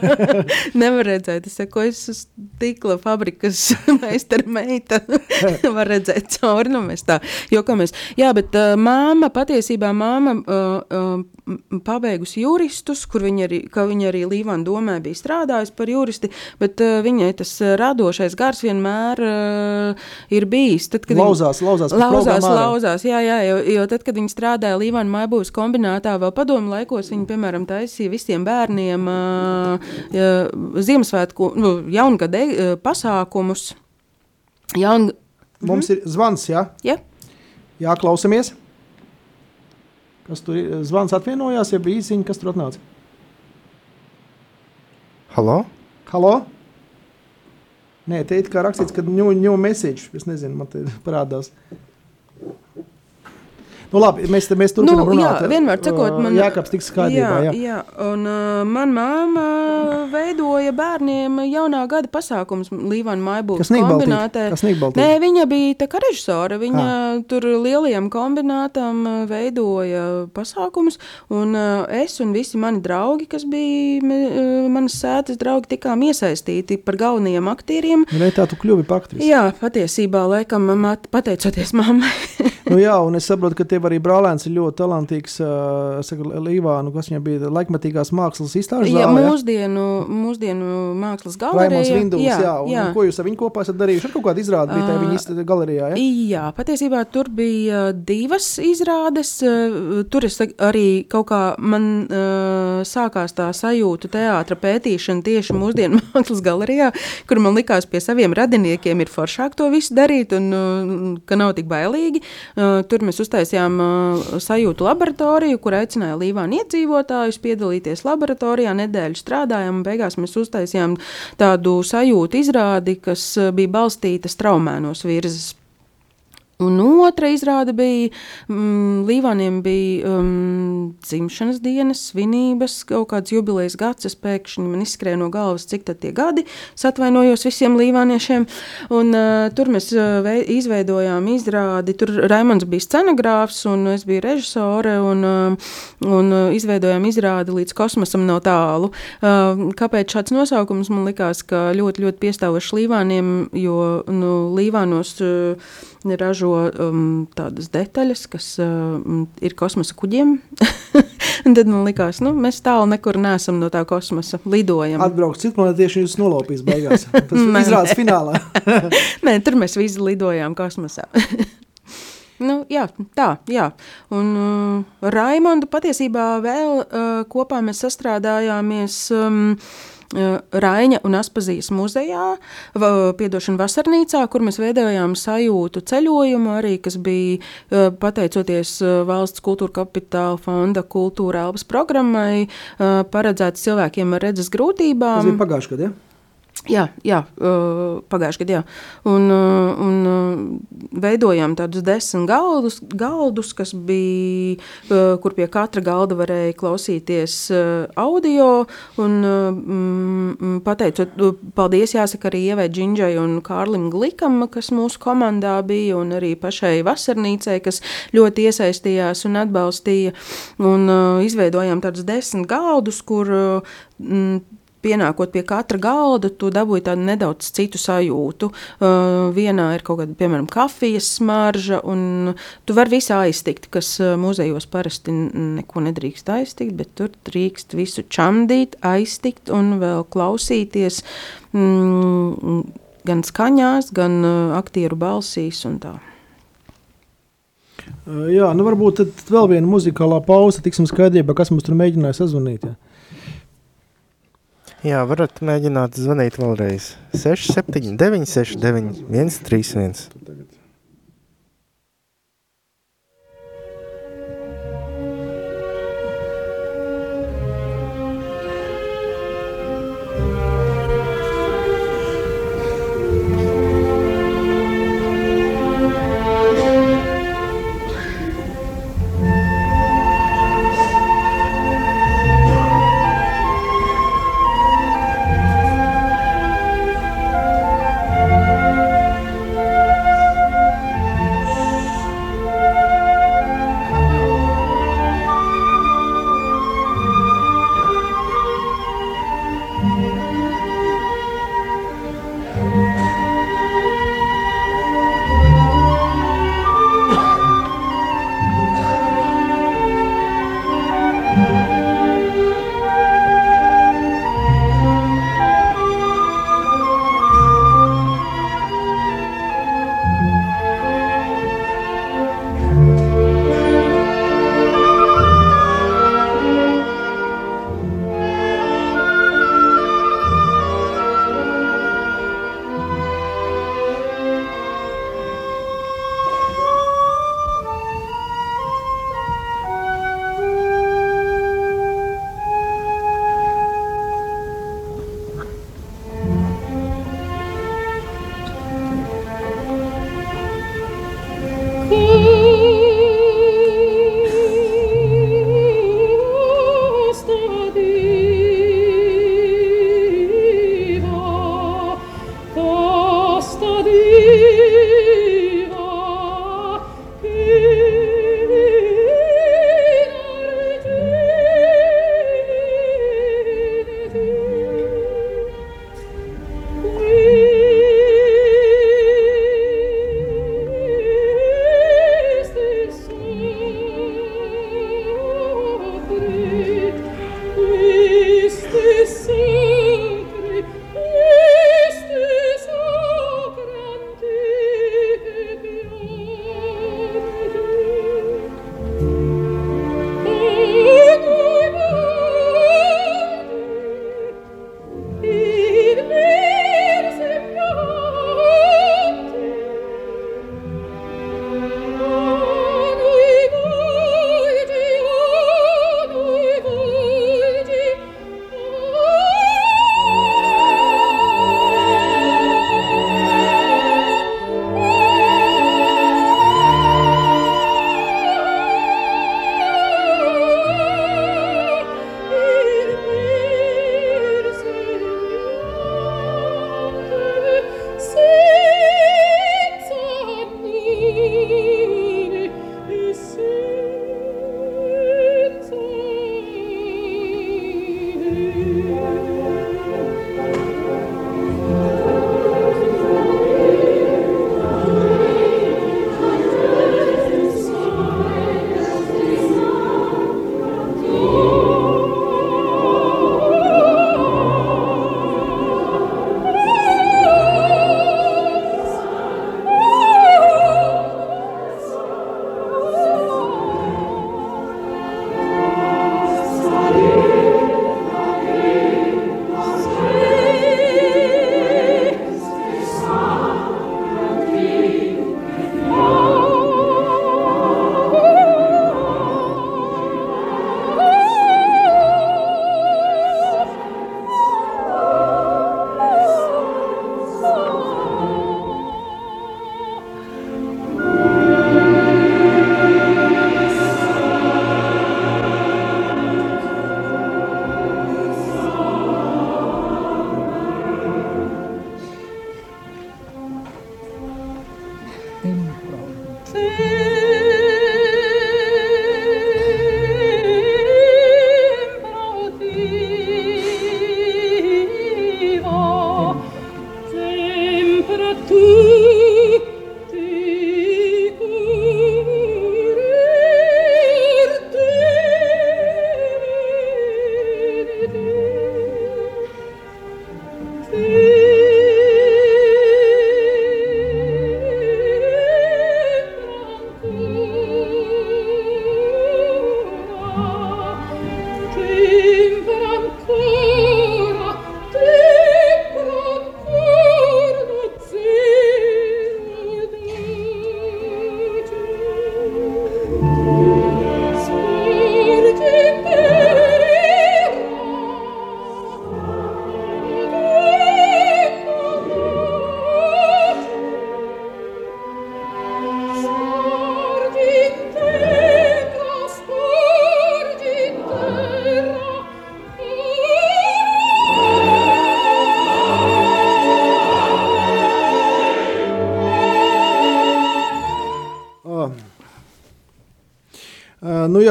Nevar redzēt, es saku, es esmu stikla fabrikas meistara meita. Var redzēt cauri, nu mēs tā jokamies. Jā, bet uh, māma, patiesībā māma uh, pabeigusi juristus, kur viņa arī, ka viņa arī Līvāna domē bija strādājusi par juristi, bet uh, viņai tas uh, radošais gars vienmēr uh, ir bijis. Tad, kad Lauzās, lauzās, pa Lauzās, ārā. lauzās, jā, jā, jo, jo tad, kad viņi strādāja Līvāna maibūvas kombinātā, vēl padomu laikos, viņi, piemēram, taisīja visiem bērniem Ziemassvētku, nu, jaungada pasākumus. Jaun... Mums ir zvans, jā, Ja? jā klausamies. Kas tur ir? Zvans atvienojās, ja bija īsiņa, kas tur atnāca? Halo? Halo? Nē, te ir kā rakstīts, ka new, new message. Es nezinu, man te parādās. Nu, labi, mēs, mēs turpinām Nu, runāt. jā, vienmēr sakot, man- Jākaps tiks skaidrībā, jā. jā, jā. un uh, man māma veidoja bērniem jaunā gada pasākums Kas Nīkbaltīte? kombinātē. Kas Nīkbaltīte? Nē, viņa bija tā kā režisore. Viņa tur lielajam kombinātam uh, veidoja pasākumus, un uh, es un visi mani draugi, kas bija uh, manas sētas draugi, tikām iesaistīti par galvenajiem aktieriem. Vai tā tu kļuvi par aktrisi? Jā, patiesībā, laikam, mat, pateicoties mammai. Nu, jā, un es saprotu, ka tev arī brālēns ir ļoti talantīgs. Uh, saka, Līvānu, kas viņam bija laikmatīgās mākslas izstāžu Jā, zāle. ja? mūsdienu, mūsdienu mākslas Raimons galerija. Vinduls, jā, jā, un, jā. ko jūs ar viņu kopā esat darījuši? Ar kaut kādu izrādi bija tajā viņa izstāžu galerijā, ja? Jā, patiesībā tur bija uh, divas izrādes. uh, Tur es arī kaut kā man uh, sākās tā sajūta, teātris pētīšana tieši mūsdienu mākslas galerijā, kur man likās pie saviem radiniekiem ir foršāk to visu darīt un uh, ka nav tik bailīgi. Uh, Tur mēs uztaisījām uh, sajūtu laboratoriju, kur aicināja Līvānu iedzīvotājus piedalīties laboratorijā. Nedēļu strādājām, un beigās mēs uztaisījām tādu sajūtu izrādi, kas uh, bija balstīta straumēnos virzes. Un otra izrāde bija, mm, Līvāniem bija um, dzimšanas dienas, svinības, kaut kāds jubilejas gads. Es pēkšņi man izskrēja no galvas, cik tad tie gadi. Es atvainojos visiem līvāniešiem. Un, uh, tur mēs uh, vei, izveidojām izrādi. Tur Raimons bija scenogrāfs un es biju režisore. Un, uh, un uh, izveidojām izrādi līdz kosmosam nav tālu. Uh, kāpēc šāds nosaukums man likās, ka ļoti, ļoti piestāvošs Līvāniem, jo nu, Līvānos uh, ražo um, tādas detaļas, kas um, ir kosmosa kuģiem. Tad man likās, nu, mēs tālu nekur neesam no tā kosmosa. Lidojam. Atbraukt citu planētieši jūs nolaupīs beigās. Tas Nē. izrādes finālā. Nē, tur mēs visi lidojām kosmosā. nu, jā, tā, jā. Un uh, Raimondu patiesībā vēl uh, kopā mēs sastrādājāmies. Um, uh, Raina un Aspazijas muzejā, piedošana vasarnīcā, kur mēs veidojām sajūtu ceļojumu, arī, kas bija uh, pateicoties uh, valsts kultūra kapitāla fonda kultūra elpas programmai, paredzēts cilvēkiem ar redzes Tas grūtībām. bija pagājušajā gadā. Ja? Jā, jā pagājušajā gadā. Un, un veidojām tādus desmit galdus, galdus kas bija, kur pie katra galda varēja klausīties audio. Un, uh, mm, pateicot, paldies jāsaka arī Ievai Džinģai un Kārlim Glikam, kas mūsu komandā bija, un arī pašai Vasarnīcai, kas ļoti iesaistījās un atbalstīja. Un izveidojām tādus desmit galdus, kur mm, pienākot pie katra galda, tu dabūji tādu nedaudz citu sajūtu. Uh, vienā ir kaut kāda, piemēram, kafijas smarža, un tu vari visu aiztikt, kas uh, muzejos parasti neko nedrīkst aiztikt, bet tur drīkst visu čamdīt, aiztikt un vēl klausīties mm, gan skaņās, gan uh, aktieru balsīs un tā. Uh, Jā, nu varbūt tad vēl viena muzikālā pauze, tiksim skaidrībā, kas mums tur mēģināja sazvanīt. Ja? Jā, varat mēģināt zvanīt vēlreiz. 679, 691, 131.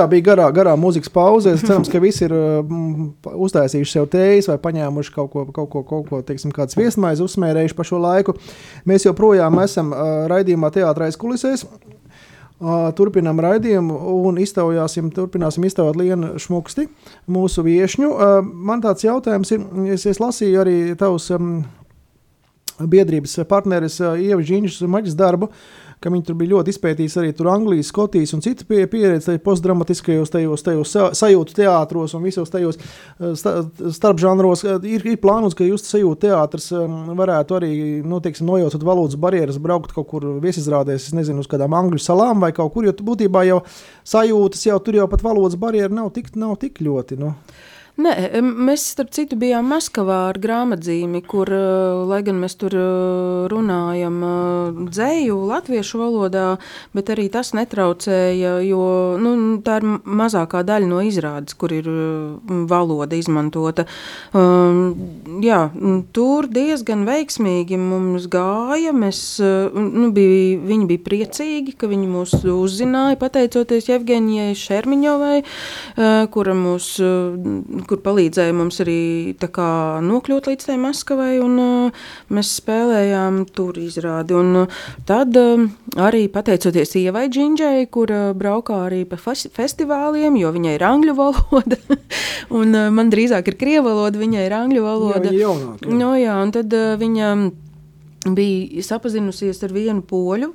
Jā, bija garā, garā mūzikas pauze. Es ceru, ka visi ir mm, uztaisījuši sev tējas vai paņēmuši kaut ko, kaut ko, kaut ko teiksim, kāds viesmaizi uzsmērējuši pa šo laiku. Mēs joprojām esam uh, raidījumā teātrais kulisēs. Uh, turpinām raidījumu un iztaujāsim, turpināsim iztaujāt Lienu Šmuksti, mūsu viešņu. Uh, man tāds jautājums ir, es, es lasīju arī tavus um, biedrības partneris uh, Ieva Žiņšas maģis darbu, ka viņi tur bija ļoti izpētījis arī tur Anglijas, Skotijas un citu pie, pieredzi postdramatiskajos, tajos, tajos sa, sajūtu teātros un visos tajos sta, starpžanros. Ir, ir plānots, ka jūs sajūtu teātrs um, varētu arī, nu, teiksim, nojaucot valodas barjeras, braukt kaut kur viesizrādēs, es nezinu, uz kādām angļu salām vai kaut kur, jo būtībā jau sajūtas jau tur jau pat valodas barjera nav tik, nav tik ļoti, nu. Nē, mēs, starp citu, bijām Maskavā ar grāmatzīmi, kur, lai gan mēs tur runājam dzēju latviešu valodā, bet arī tas netraucēja, jo nu, tā ir mazākā daļa no izrādes, kur ir valoda izmantota. Jā, tur diezgan veiksmīgi mums gāja, mēs, nu, bija, viņi bija priecīgi, ka viņi mūs uzzināja, pateicoties Jevgenijai Šermiņovai, kura mūs kur palīdzēja mums arī nokļūt līdz tai Maskavai, un uh, mēs spēlējām tur izrādi. Un, uh, tad uh, arī pateicoties Ievai Džinģai, kur uh, braukā arī pa festivāliem, jo viņai ir angļu valoda, un uh, man drīzāk ir krievu valoda, viņai ir angļu valoda. Jā, jaunāk, jā. No, jā, un tad uh, viņa bija sapazinusies ar vienu poļu,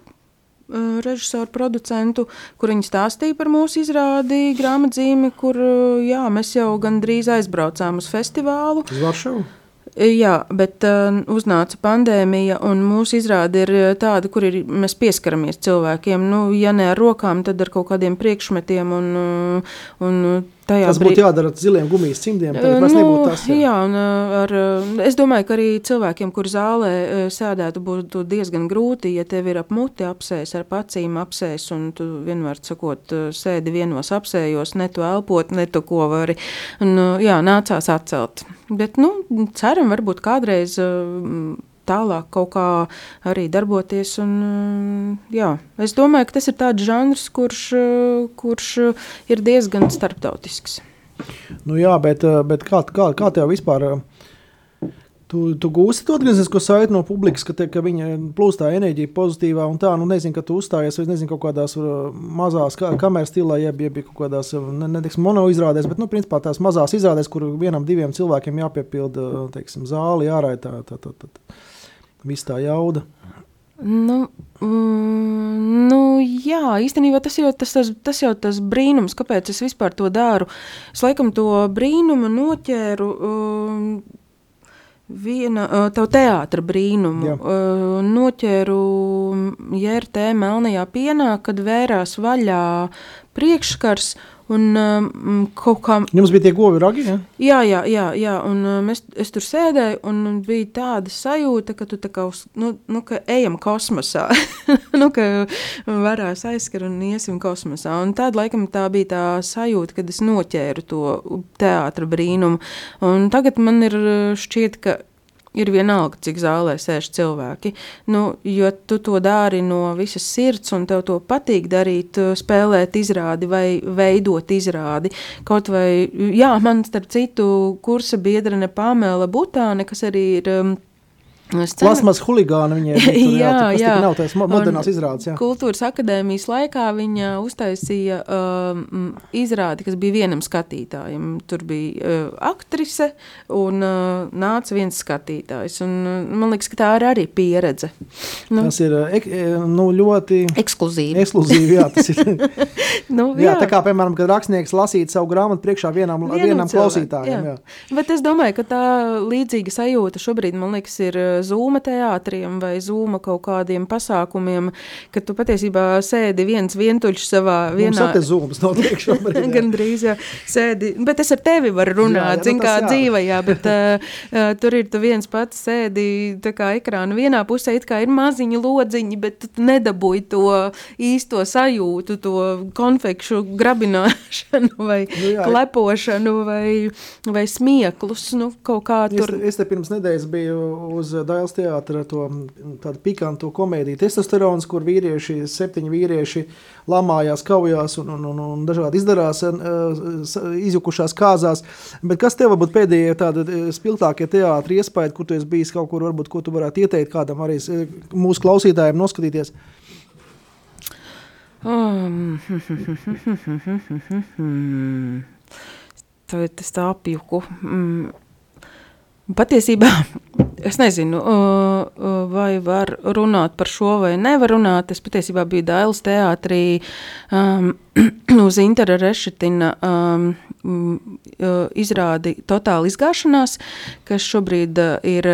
režisoru, producentu, kur viņi stāstīja par mūsu izrādi grāmatzīmi, kur uh, jā, mēs jau gandrīz aizbraucām uz festivālu. Uz Varšavu? Jā, bet uh, uznāca pandēmija, un mūsu izrāde ir tāda, kur ir, mēs pieskaramies cilvēkiem. Nu, ja ne ar rokām, tad ar kaut kādiem priekšmetiem un, un tajā tas būtu brīd... jādara ar ziliem gumijas cimdiem. Nu, nebūtu tas. Jā, jā un ar, es domāju, ka arī cilvēkiem, kur zālē sēdētu, būtu diezgan grūti, ja tev ir ap muti apsēs, ar acīm apsēs, un tu vienmēr sakot, sēdi vienos apsējos, ne tu elpot, ne tu ko vari. Un, jā, nācās atcelt. Bet, nu, ceram, varbūt kādreiz tālāk kaut kā arī darboties. Un, jā, es domāju, ka tas ir tāds žanrs, kurš, kurš ir diezgan starptautisks. Nu jā, bet, bet kā, kā, kā tev vispār? Tu, tu gūsi to atgrieznisko saiti no publikas, ka, te, ka viņa plūst tā enerģija pozitīvā un tā, nu nezinu, ka tu uzstājies, vai nezinu, kaut kādās mazās kameras stilā, jeb, jeb kaut kādās, ne, ne teiksim, mono izrādēs, bet, nu, principā tās mazās izrādēs, kur vienam, diviem cilvēkiem jāpiepilda, teiksim, zāli, ārā tā, tā, tā, tā, tā viss tā jauda. Nu, mm, nu, jā, īstenībā tas jau tas, tas, tas jau tas brīnums, kāpēc es vispār to daru. Es laikam to brīnumu noķēru. Um, Viena tev teātra brīnumu. Uh, noķēru JRT Melnajā pienā, kad vērās vaļā priekšskars Un, um, kā... Jums bija tie govi ragi? Ja? Jā, jā, jā, jā. Un, um, es, es tur sēdēju, un bija tāda sajūta, ka tu kā uz, nu, nu, ka ejam kosmosā. nu, ka varēs aizskar un iesim kosmosā. Un tāda laikam tā bija tā sajūta, kad es noķēru to teātra brīnumu. Un tagad man ir šķiet, ka ir vienalga, cik zālē sēž cilvēki. Nu, jo tu to dari no visas sirds, un tev to patīk darīt, spēlēt izrādi vai veidot izrādi. Kaut vai, jā, man starp citu kursa biedrene Pamela Butāne, kas arī ir. Um, Plasmas huligāna viņai bija. Jā, jā, jā. nav tās modernās un izrādes. Jā. Kultūras akadēmijas laikā viņa uztaisīja um, izrādi, kas bija vienam skatītājam. Tur bija uh, aktrise un uh, nāca viens skatītājs. Un, uh, man liekas, ka tā ir arī pieredze. Nu, tas ir ek, nu, ļoti ekskluzīvi. ekskluzīvi jā, tas ir. nu, jā. jā, tā kā, piemēram, kad rakstnieks lasītu savu grāmatu priekšā vienam, vienam, vienam klausītājam. Jā. Jā. Bet es domāju, ka tā līdzīga sajūta šobrīd, man liekas, ir zūma teātriem vai zūma kaut kādiem pasākumiem, ka tu patiesībā sēdi viens vientuļš savā vienā... Mums zūmas notiek šobrīd. Gan drīz, jā, sēdi, bet es ar tevi varu runāt, zin, nu kā jā. dzīvē, jā, bet uh, tur ir tu viens pats sēdi tā kā ekrāna vienā pusē, it kā ir maziņi lodziņi, bet tu nedabūji to īsto sajūtu, to konfekšu grabināšanu vai nu, jā, klepošanu vai, vai smieklus, nu, kā tur. Es, es te pirms nedēļas biju uz Dāļas teātra to tādu pikantu komēdiju testosterons, kur vīrieši, septiņi vīrieši lamājās, kaujās un, un, un, un dažādi izdarās, uh, izjukušās kāzās. Bet kas tev varbūt pēdējie tādi spilgtākie teātri iespēja, kur tu esi bijis kaut kur, varbūt, ko tu varētu ieteikt kādam arī mūsu klausītājiem noskatīties? Um, Tagad es tā apjuku. Mm. Patiesībā es nezinu, vai var runāt par šo vai nevar runāt. Es patiesībā biju Dailas teātrī um, uz Intera Rešetina um, izrādi Totāla izgāšanās, kas šobrīd ir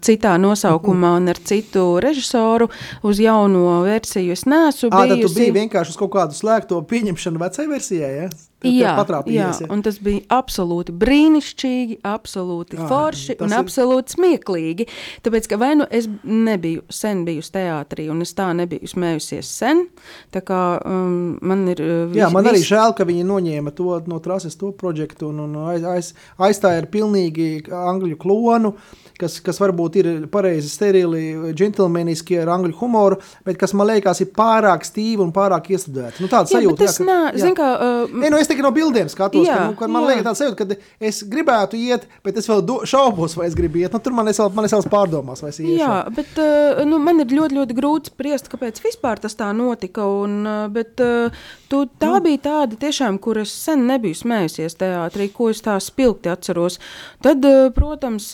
citā nosaukumā un ar citu režisoru uz jauno versiju. Es neesmu bijusi. Ā, tad tu biji vienkārši uz kaut kādu slēgto pieņemšanu vecai versijai, ja? Jā, jā, un tas bija absolūti brīnišķīgi, absolūti jā, forši un ir... absolūti smieklīgi. Tāpēc, ka vai nu es nebiju sen bijusi teātrī, un es tā nebiju smējusies sen, tā kā um, man ir. Uh, jā, man vis... arī žēl, ka viņi noņēma to no trases to projektu un, un aiz, aiz, aizstāja ar pilnīgi angļu klonu. Uh, kas, kas varbūt ir pareizi sterili, džentlmeniski ar angļu humoru, bet kas man liekas ir pārāk stīvi un pārāk iestudēti. Nu, tāda sajūta, jā, ka, nā, jā. Kā, uh, Nē, nu, es tikai no bildiem skatos, jā, ka, nu, ka man jā. liekas tāda sajūta, ka es gribētu iet, bet es vēl do, šaubos, vai es gribu iet. Nu, tur man ir savas pārdomās, vai es iešu. Jā, bet uh, nu, man ir ļoti, ļoti grūti spriest, kāpēc vispār tas tā notika. Un, uh, bet uh, tu, tā nu. bija tāda tiešām, kur es sen nebiju smējusies teātrī, ko es tā spilgti atceros. Tad, protams,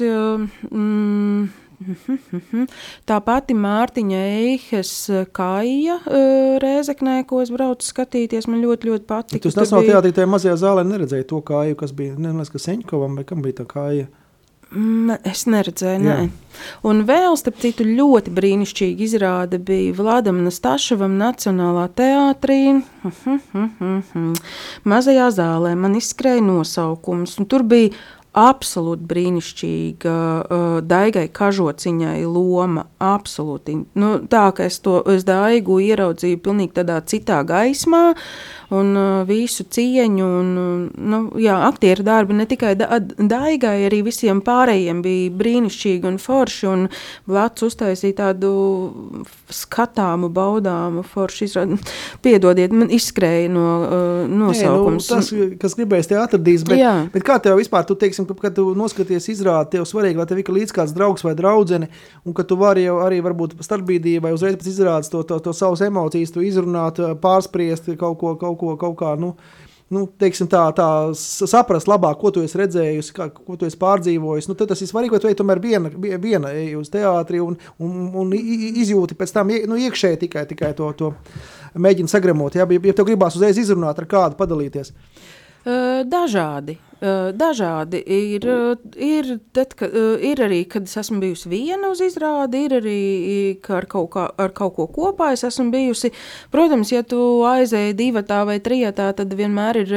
Mm, Tā pati Mārtiņa Eihes kāja uh, Rēzeknē, ko es braucu skatīties, man ļoti, ļoti patika. Tas nav bija... teātrī, tajā mazajā zālē neredzēji to kāju, kas bija, nezinu, ka Seņkovam vai kam bija tā kāja. Mm, es neredzēju, nē. Un vēl, starp citu, ļoti brīnišķīgi izrāde bija Vladam Nastašavam Nacionālā teātrī. Mazajā zālē man izskrēja nosaukums, un tur bija absolūti brīnišķīga uh, Daigai Kažociņai loma. Absolūti. Nu, tā kā es to es Daigu ieraudzīju pilnīgi tādā citā gaismā, un uh, visu cieņu, un uh, nu, jā, aktieru darbi ne tikai da Daigai, arī visiem pārējiem bija brīnišķīgi un forši, un Vlads uztaisīja tādu skatāmu, baudāmu foršu izrādi. Piedodiet, man izskrēja no uh, nosaukums. Nē, nu, tas, kas gribēs te atradīs, bet, jā. bet kā tev vispār, tu teiksim, kad tu noskaties izrādi, tev svarīgi, lai tev ir līdz kāds draugs vai draudzene, un ka tu vari jau arī varbūt starpbrīdī vai uzreiz pēc izrādes to, to, to savas emocijas, to izrunāt, pārspriest kaut ko, kaut ko, kaut kā, nu, nu, teiksim, tā, tā saprast labāk, ko tu esi redzējusi, kā, ko tu esi pārdzīvojis. Nu, tas ir svarīgi, ka tu ej tomēr viena, viena ej uz teātri un, un, un izjūti pēc tam nu, iekšēji tikai, tikai to, to mēģini sagremot. Ja, ja tev gribās uzreiz izrunāt ar kādu, padalīties. Dažādi. Dažādi ir, ir, tad, ka, ir arī, kad es esmu bijusi viena uz izrādi, ir arī ar kaut, kā, ar kaut ko kopā es esmu bijusi. Protams, ja tu aizēji divatā vai trijatā, tad vienmēr ir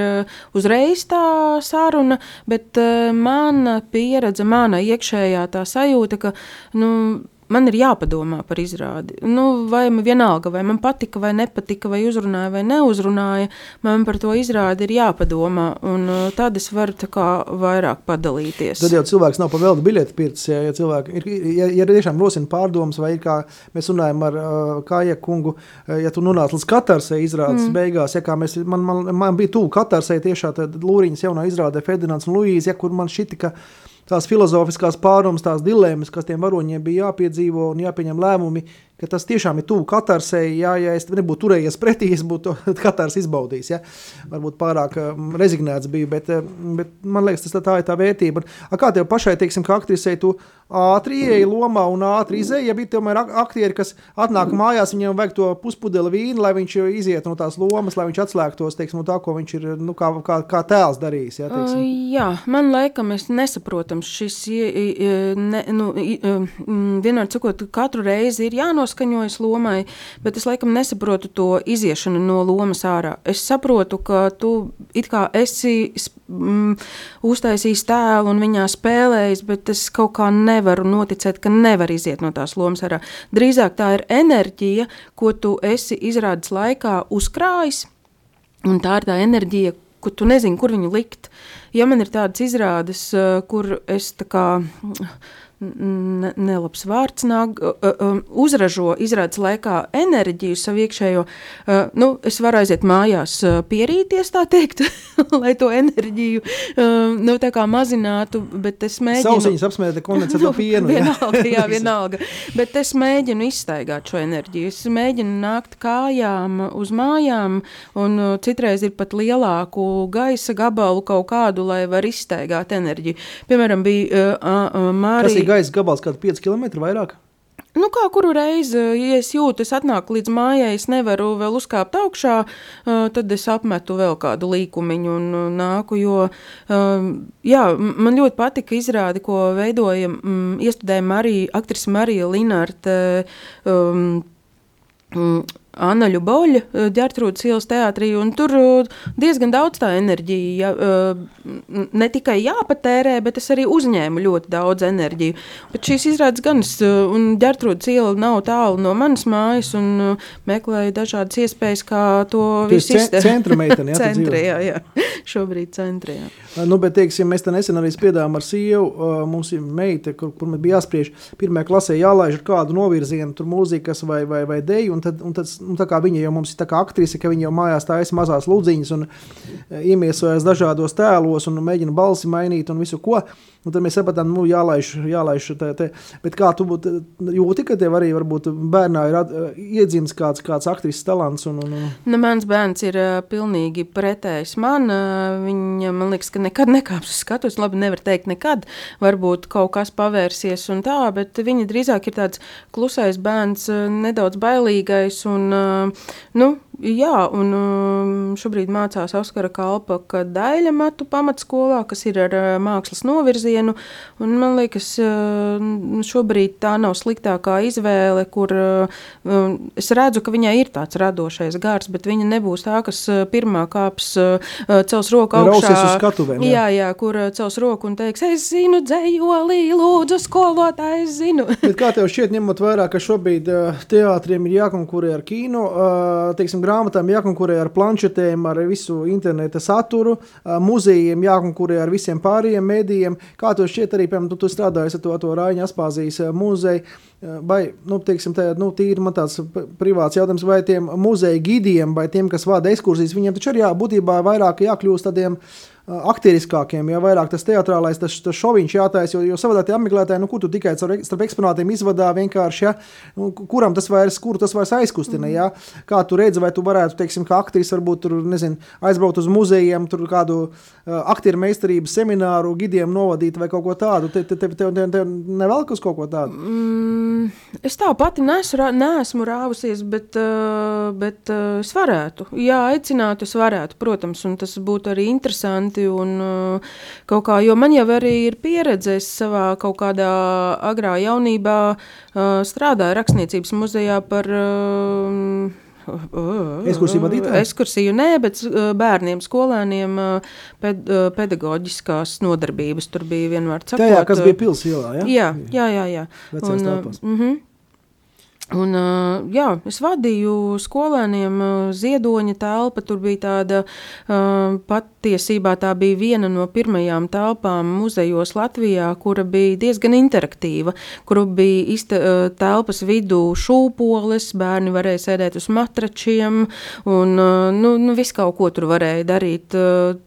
uzreiz tā saruna, bet mana pieredze, mana iekšējā tā sajūta, ka, nu, man ir jāpadomā par izrādi. Nu, vai man vienalga, vai man patika, vai nepatika, vai uzrunāja, vai neuzrunāja, man par to izrādi ir jāpadomā. Un uh, tad es varu kā, vairāk padalīties. Tad jau cilvēks nav pavēlta biļeti pircis. Ja, ja cilvēki ir, ja, ja tiešām rosina pārdomas, vai ir kā mēs runājam ar uh, Kāja kungu, uh, ja tu nonāc līdz katarsē izrādes mm. beigās, ja kā mēs, man, man, man bija tuvu katarsē tiešā Lūriņas jaunā izrādē Ferdinands un Luīze, ja kur man šitika, ka tās filozofiskās pārdomas, tās dilemmas, kas tiem varoņiem bija jāpiedzīvo un jāpieņem lēmumi, ka tas tiešām ir tuvu katarsei. Jā, ja es nebūtu turējies pretī, es būtu katrs izbaudījis. Ja? Varbūt pārāk um, rezignēts biju, bet, um, bet man liekas, tas tā, ir tā vērtība. A, kā tev pašai, teiksim, kā aktrisei, tu ātri ieeji lomā un ātri izēji, ja bija tomēr aktieri, kas atnāk mājās, viņiem vajag to puspudeli vīnu, lai viņš iziet no tās lomas, lai viņš atslēgtos, teiksim, no tā, ko viņš ir, nu, kā, kā, kā tēls darījis. Ja, teiksim. uh, jā, man laikam es nesaprotam šis, ne, nu, vienmēr sakot, katru reizi ir jānos noskaņojis lomai, bet es laikam nesaprotu to iziešanu no lomas ārā. Es saprotu, ka tu it kā esi mm, uztaisījis tēlu un viņā spēlējis, bet es kaut kā nevaru noticēt, ka nevar iziet no tās lomas ārā. Drīzāk tā ir enerģija, ko tu esi izrādes laikā uzkrājis, un tā ir tā enerģija, ko tu nezini, kur viņu likt. ja man ir tādas izrādes, uh, kur es tā kā nelabs vārds nāk, uzražo izrādes laikā enerģiju savu iekšējo, nu, es varu aiziet mājās pierīties, tā teikt, lai to enerģiju, nu, tā kā mazinātu, bet es mēģinu... Sausiņas apsmēta kondensēto nu, pienu. vienalga, jā, vienalga, bet es mēģinu izstaigāt šo enerģiju, es mēģinu nākt kājām uz mājām, un citreiz ir pat lielāku gaisa gabalu kaut kādu, lai var izstaigāt enerģiju. Piemēram, bija uh, uh, Mārija gaisa gabals, kāds 5 km vairāk. Nu, kā kuru reizi, ja es jūtu, es atnāku līdz mājai, es nevaru vēl uzkāpt augšā, tad es apmetu vēl kādu līkumiņu un nāku. Jo, jā, man ļoti patika izrādi, ko veidoja, iestudēja Marija, aktrise Marija Linārta. Um, Annaļu Boļa, ģērtrūdas ielas teātrī, un tur diezgan daudz tā enerģija, ja, ne tikai jāpatērē, bet es arī uzņēmu ļoti daudz enerģiju. Bet šīs izrādes gan, es, un ģērtrūdas iela nav tālu no manas mājas, un meklēju dažādas iespējas, kā to visu izdarīt. Centra meitene, jā? centra, jā. Šobrīd centra, jā. Nu, bet, teiksim, mēs te nesen arī spiedām ar sievu, mums ir meita, kur, kur man bija jāspriež, pirmajā klasē jālaiž ar kādu novirzienu, tur mūzikas vai, vai, vai deju, un tad, un tad nu, viņa jau mums ir aktrise, ka viņa jau mājās taisa mazās ludziņas un e, iemiesojas dažādos tēlos un mēģina balsi mainīt un visu ko. Un tad mēs sapratām, nu, jālaiž, jālaiž te, te. Bet kā tu būtu jūti, ka tev arī varbūt bērnā ir at, iedzimts kāds, kāds aktrises talants? Un, un, un... Nu, mans bērns ir uh, pilnīgi pretējs man. Uh, viņa, man liekas, ka nekad nekāps uz skatuves. Labi, nevar teikt nekad. Varbūt kaut kas pavērsies un tā, bet viņa drīzāk ir tāds klusais bērns, uh, nedaudz bailīgais un, uh, nu, Jā, un um, šobrīd mācās Oskara Kalpaka daļa matu pamatskolā, kas ir ar uh, mākslas novirzienu. Man liekas, uh, šobrīd tā nav sliktākā izvēle, kur uh, um, es redzu, ka viņai ir tāds radošais gars, bet viņa nebūs tā, kas pirmā kāps cels roku augšā. Skatuvēm, jā. jā, jā, kur cels roku un teiks, es zinu dzējolī, lūdzu, skolotājs zinu. bet kā tev šķiet, ņemot vērā, ka šobrīd teātriem ir jākonkurē ar kino, teiksim, grāmatām jākonkurē ar planšetēm, ar visu interneta saturu, muzejiem jākonkurē ar visiem pārējiem mēdījiem. Kā tev šķiet, arī piemēram, tu, tu strādāji ar to, to Rāņa Aspāzijas muzeju, vai, nu, teiksim, tā, nu, tīri man tāds privāts jautājums, vai tiem muzeja gidiem, vai tiem, kas vada ekskursijas, viņiem taču arī jā, būtībā vairāk jākļūst tādiem aktieriskākiem, ja vairāk tas teātrālais, tas, tas šoviņš jātaisa, jo, jo savādāk apmeklētāji, nu, kur tu tikai starp eksponātiem izvadā vienkārši, ja, nu, kuram tas vairs, kuru tas vairs aizkustina, ja, kā tu redzi, vai tu varētu, teiksim, kā aktris varbūt tur, nezinu, aizbraukt uz muzejiem, tur kādu uh, aktieru meistarības semināru gidiem novadīt vai kaut ko tādu, te, te, te, te, te, te nevelk uz kaut ko tādu? Mm, es tā pati nesu, neesmu rāvusies, bet, uh, bet uh, es varētu, jā, aicinātu, es varētu, protams, un tas būtu arī interesanti interesanti. Un, uh, kā, jo man jau arī ir pieredze savā kaut kādā agrā jaunībā, uh, strādāju rakstniecības muzejā par. Uh, Ekskursiju vadītāju? Ekskursiju nē, bet bērniem, skolēniem ped, pedagoģiskās nodarbības tur bija vienmēr cakot. Tā jā, kas bija pilsēlā, ja? Jā, jā, jā. jā. Vecās Un, uh, mm -hmm. Un, jā, es vadīju skolēniem ziedoņa telpu. Tur bija tāda patiesībā tā bija viena no pirmajām telpām muzejos Latvijā, kura bija diezgan interaktīva. Kur bija izte, telpas vidū šūpoles, bērni varēja sēdēt uz matračiem un nu, nu, visu kaut ko tur varēja darīt,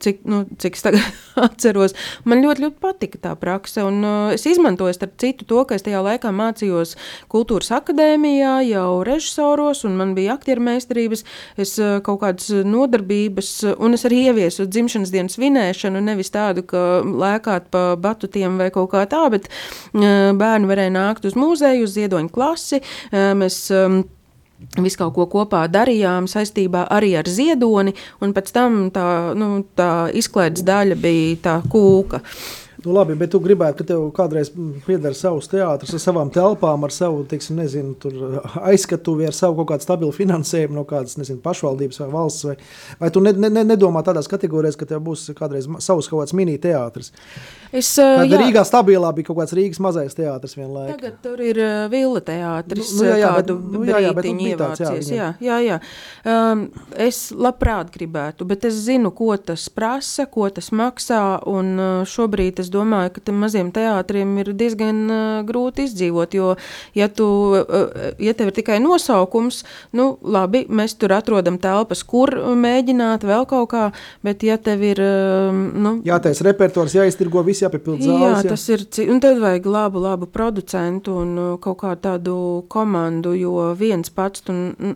cik, nu, cik tagad atceros. Man ļoti, ļoti patika tā prakse. Un, es izmantoju starp citu to, ka es tajā laikā mācījos kultūras akadēmijā jau režisoros, un man bija aktieru meistarības, es eh, kaut kādas nodarbības, un es arī ieviesu dzimšanas dienas svinēšanu, nevis tādu, ka lēkāt pa batutiem vai kaut kā tā, bet eh, bērni varēja nākt uz mūzeju, uz ziedoņu klasi. Eh, mēs, Visu kaut ko kopā darījām saistībā arī ar ziedoni, un pēc tam tā, nu, tā izklaides daļa bija tā kūka. Nu, labi, bet tu gribētu, ka tev kādreiz pieder savs teātris ar savām telpām, ar savu, teiksim, nezinu, aizskatuvi, ar savu kaut kādu stabilu finansējumu no kādas, nezinu, pašvaldības vai valsts, vai, vai tu ne, ne, nedomā tādās kategorijās, ka tev būs kādreiz savs kaut kāds mini teātris? Es, uh, Kad jā, Rīgā stabilā bija kaut kāds Rīgas mazais teātris vienlaik. Tagad tur ir uh, Villa teātris, Nu, nu, jā, jā, bet- kādu nu, jā, jā, bet brītiņu bija tāds, jā, ievācies. Jā, jā, jā. Um, es labprāt gribētu, bet es zinu, ko tas prasa, ko tas maksā, un uh, šobrīd es domāju, ka tam maziem teātriem ir diezgan uh, grūti izdzīvot, jo, ja, tu, uh, ja tev ir tikai nosaukums, nu, labi, mēs tur atrodam telpas, kur mēģināt vēl kaut kā, bet ja tev ir, um, nu, Jātais repertuārs, jāiztirgo, viss jāpiepild Jā, zāles. tas ir. Un tad vajag labu, labu producentu un uh, kaut kādu tādu komandu, jo viens pats tu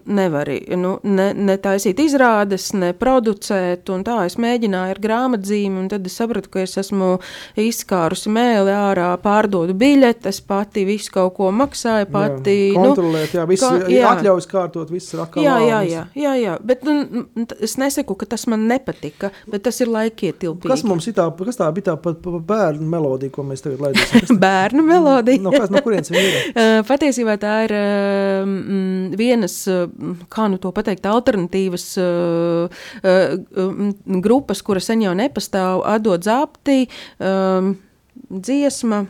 nevari nu, ne, ne taisīt izrādes, ne producēt. un Tā es mēģināju ar grāmatzīmi, un tad es sapratu, ka es esmu izskārusi mēli ārā, pārdodu biļetes, pati visu kaut ko maksāju, pati. jā, kontrolēt, jā, viss ko- ir atļaujas kārtot, viss atkal Jā, jā, jā, jā, jā. Bet nu, n- t- es nesaku, ka tas man nepatika, bet tas ir laikietilpīgi. Kas mums ir tā, kas tā bija tā pa, pa, pa bērnu melodija, ko mēs tagad laidīsim? Bērnu melodija. no, kas, no kurienes viņa ir? Uh, Patiesībā tā ir uh, mm, vienas, uh, kā nu to pateikt, alternatīvas uh, uh, grupas, kura sen jau nepastāv, atdod zapti, um, dziesma.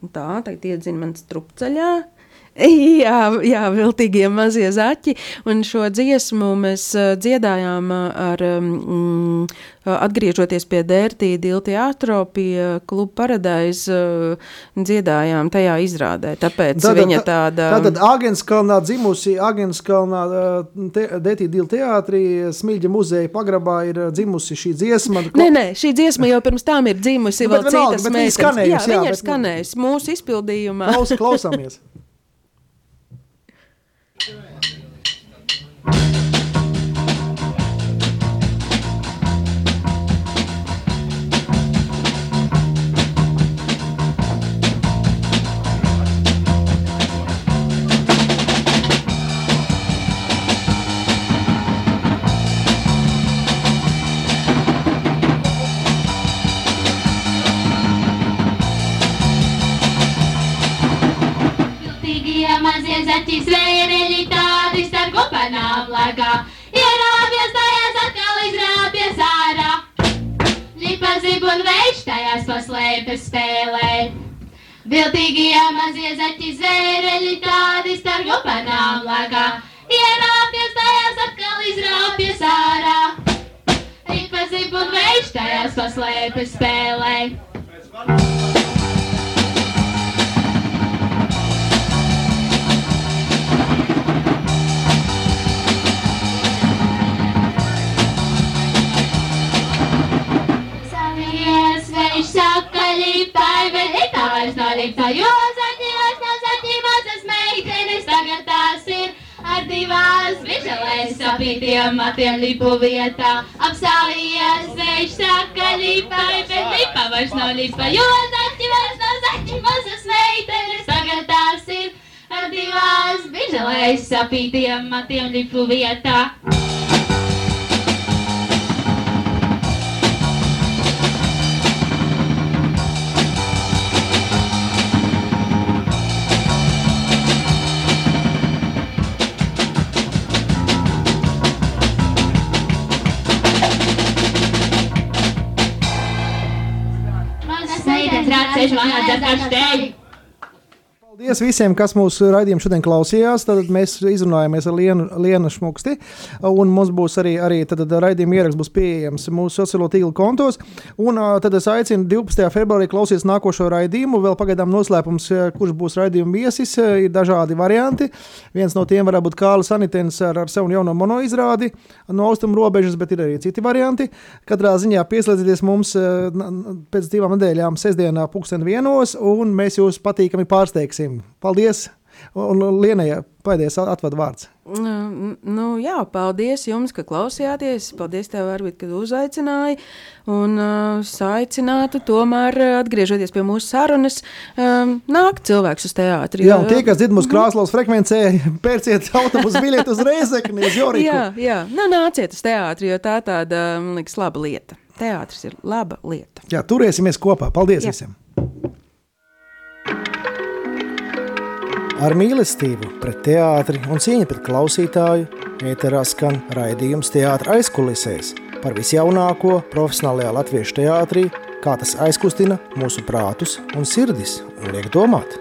Tā, tagad iedzina man strupceļā. Jā, jā, viltīgie mazie zaķi. Un šo dziesmu mēs uh, dziedājām uh, ar, um, atgriežoties pie Dērtī Dīla teātro, pie kluba paradais, dziedājām tajā izrādē. Tāpēc Tātad, viņa tāda... Tātad Agenskalnā dzimusi, Agenskalnā te, Detīdīla teātrī, Smilģa muzeja pagrabā ir dzimusi šī dziesma. Nē, nē, šī dziesma jau pirms tam ir dzimusi Nu, vēl citas meitenes. jā, jā, viņa ir skanējusi mūsu izpildījumā. Klaus, klausāmies. Viltīgie kopanām lagā. Ierāpjas tajās atkal izrāpjas ārā. Lipa zib un veids tajās paslēpjas spēlē. Viltīgie mazie zaķi zvērēļi tādi starp kopanām lagā. Ierāpjas tajās atkal izrāpjas ārā. Lipa zib un veids tajās paslēpjas spēlē. Savies vējš saka lipai, bet itā vairs nav lipta, jo zaķi vairs nav zaķi, mazas meitenes tagad tās ir. Ar divās vižalēs sapītiem matiem lipu vietā. Apstājies vējš saka lipai, bet lipa vairs nav lipa, jo zaķi vairs nav zaķi, mazas meitenes tagad tās ir. Ar divās vižalēs sapītiem matiem lipu vietā. Meitenes rādsēž manā dzerkarštēji. Paldies visiem, kas mūsu raidījumu šodien klausījās. Tad mēs izrunājāmies ar Lienu, Lienu Šmuksti. Un mums būs arī, arī raidījuma ieraksts būs pieejams mūsu sociālo tīklu kontos. Un tad es aicinu 12. februārī klausīties nākošo raidījumu. Vēl pagaidām noslēpums, kurš būs raidījuma viesis. Ir dažādi varianti. Viens no tiem varētu būt Kāla Sanitens ar, ar savu jauno monoizrādi no austrumu robežas, bet ir arī citi varianti. Katrā ziņā pieslēdzieties mums pēc divām nedēļām, sestdienā, pulksten vienos, un mēs jūs patīkami pārsteigsim. Paldies! Un Lienai pēdējais atvadu vārds. Nu, nu, jā, paldies jums, ka klausījāties. Paldies, tev, Arvid, kad uzaicināji. Un uh, aicinātu, tomēr, atgriežoties pie mūsu sarunas, um, nākt cilvēks uz teātri. Jā, un tie, kas dzird mūsu krāslos frekvencē, pērciet autobusu biļeti uz Reizekni, uz Joriku. Jā, jā. Nu, nāciet uz teātri, jo tā tāda, man liekas, laba lieta. teātris ir laba lieta. Jā, turēsimies kopā. Paldies Jā. visiem! Ar mīlestību pret teātri un cieņu pret klausītāju ēterā skan raidījums teātris aizkulisēs par visjaunāko profesionālajā latviešu teātrī, kā tas aizkustina mūsu prātus un sirdis un liek domāt.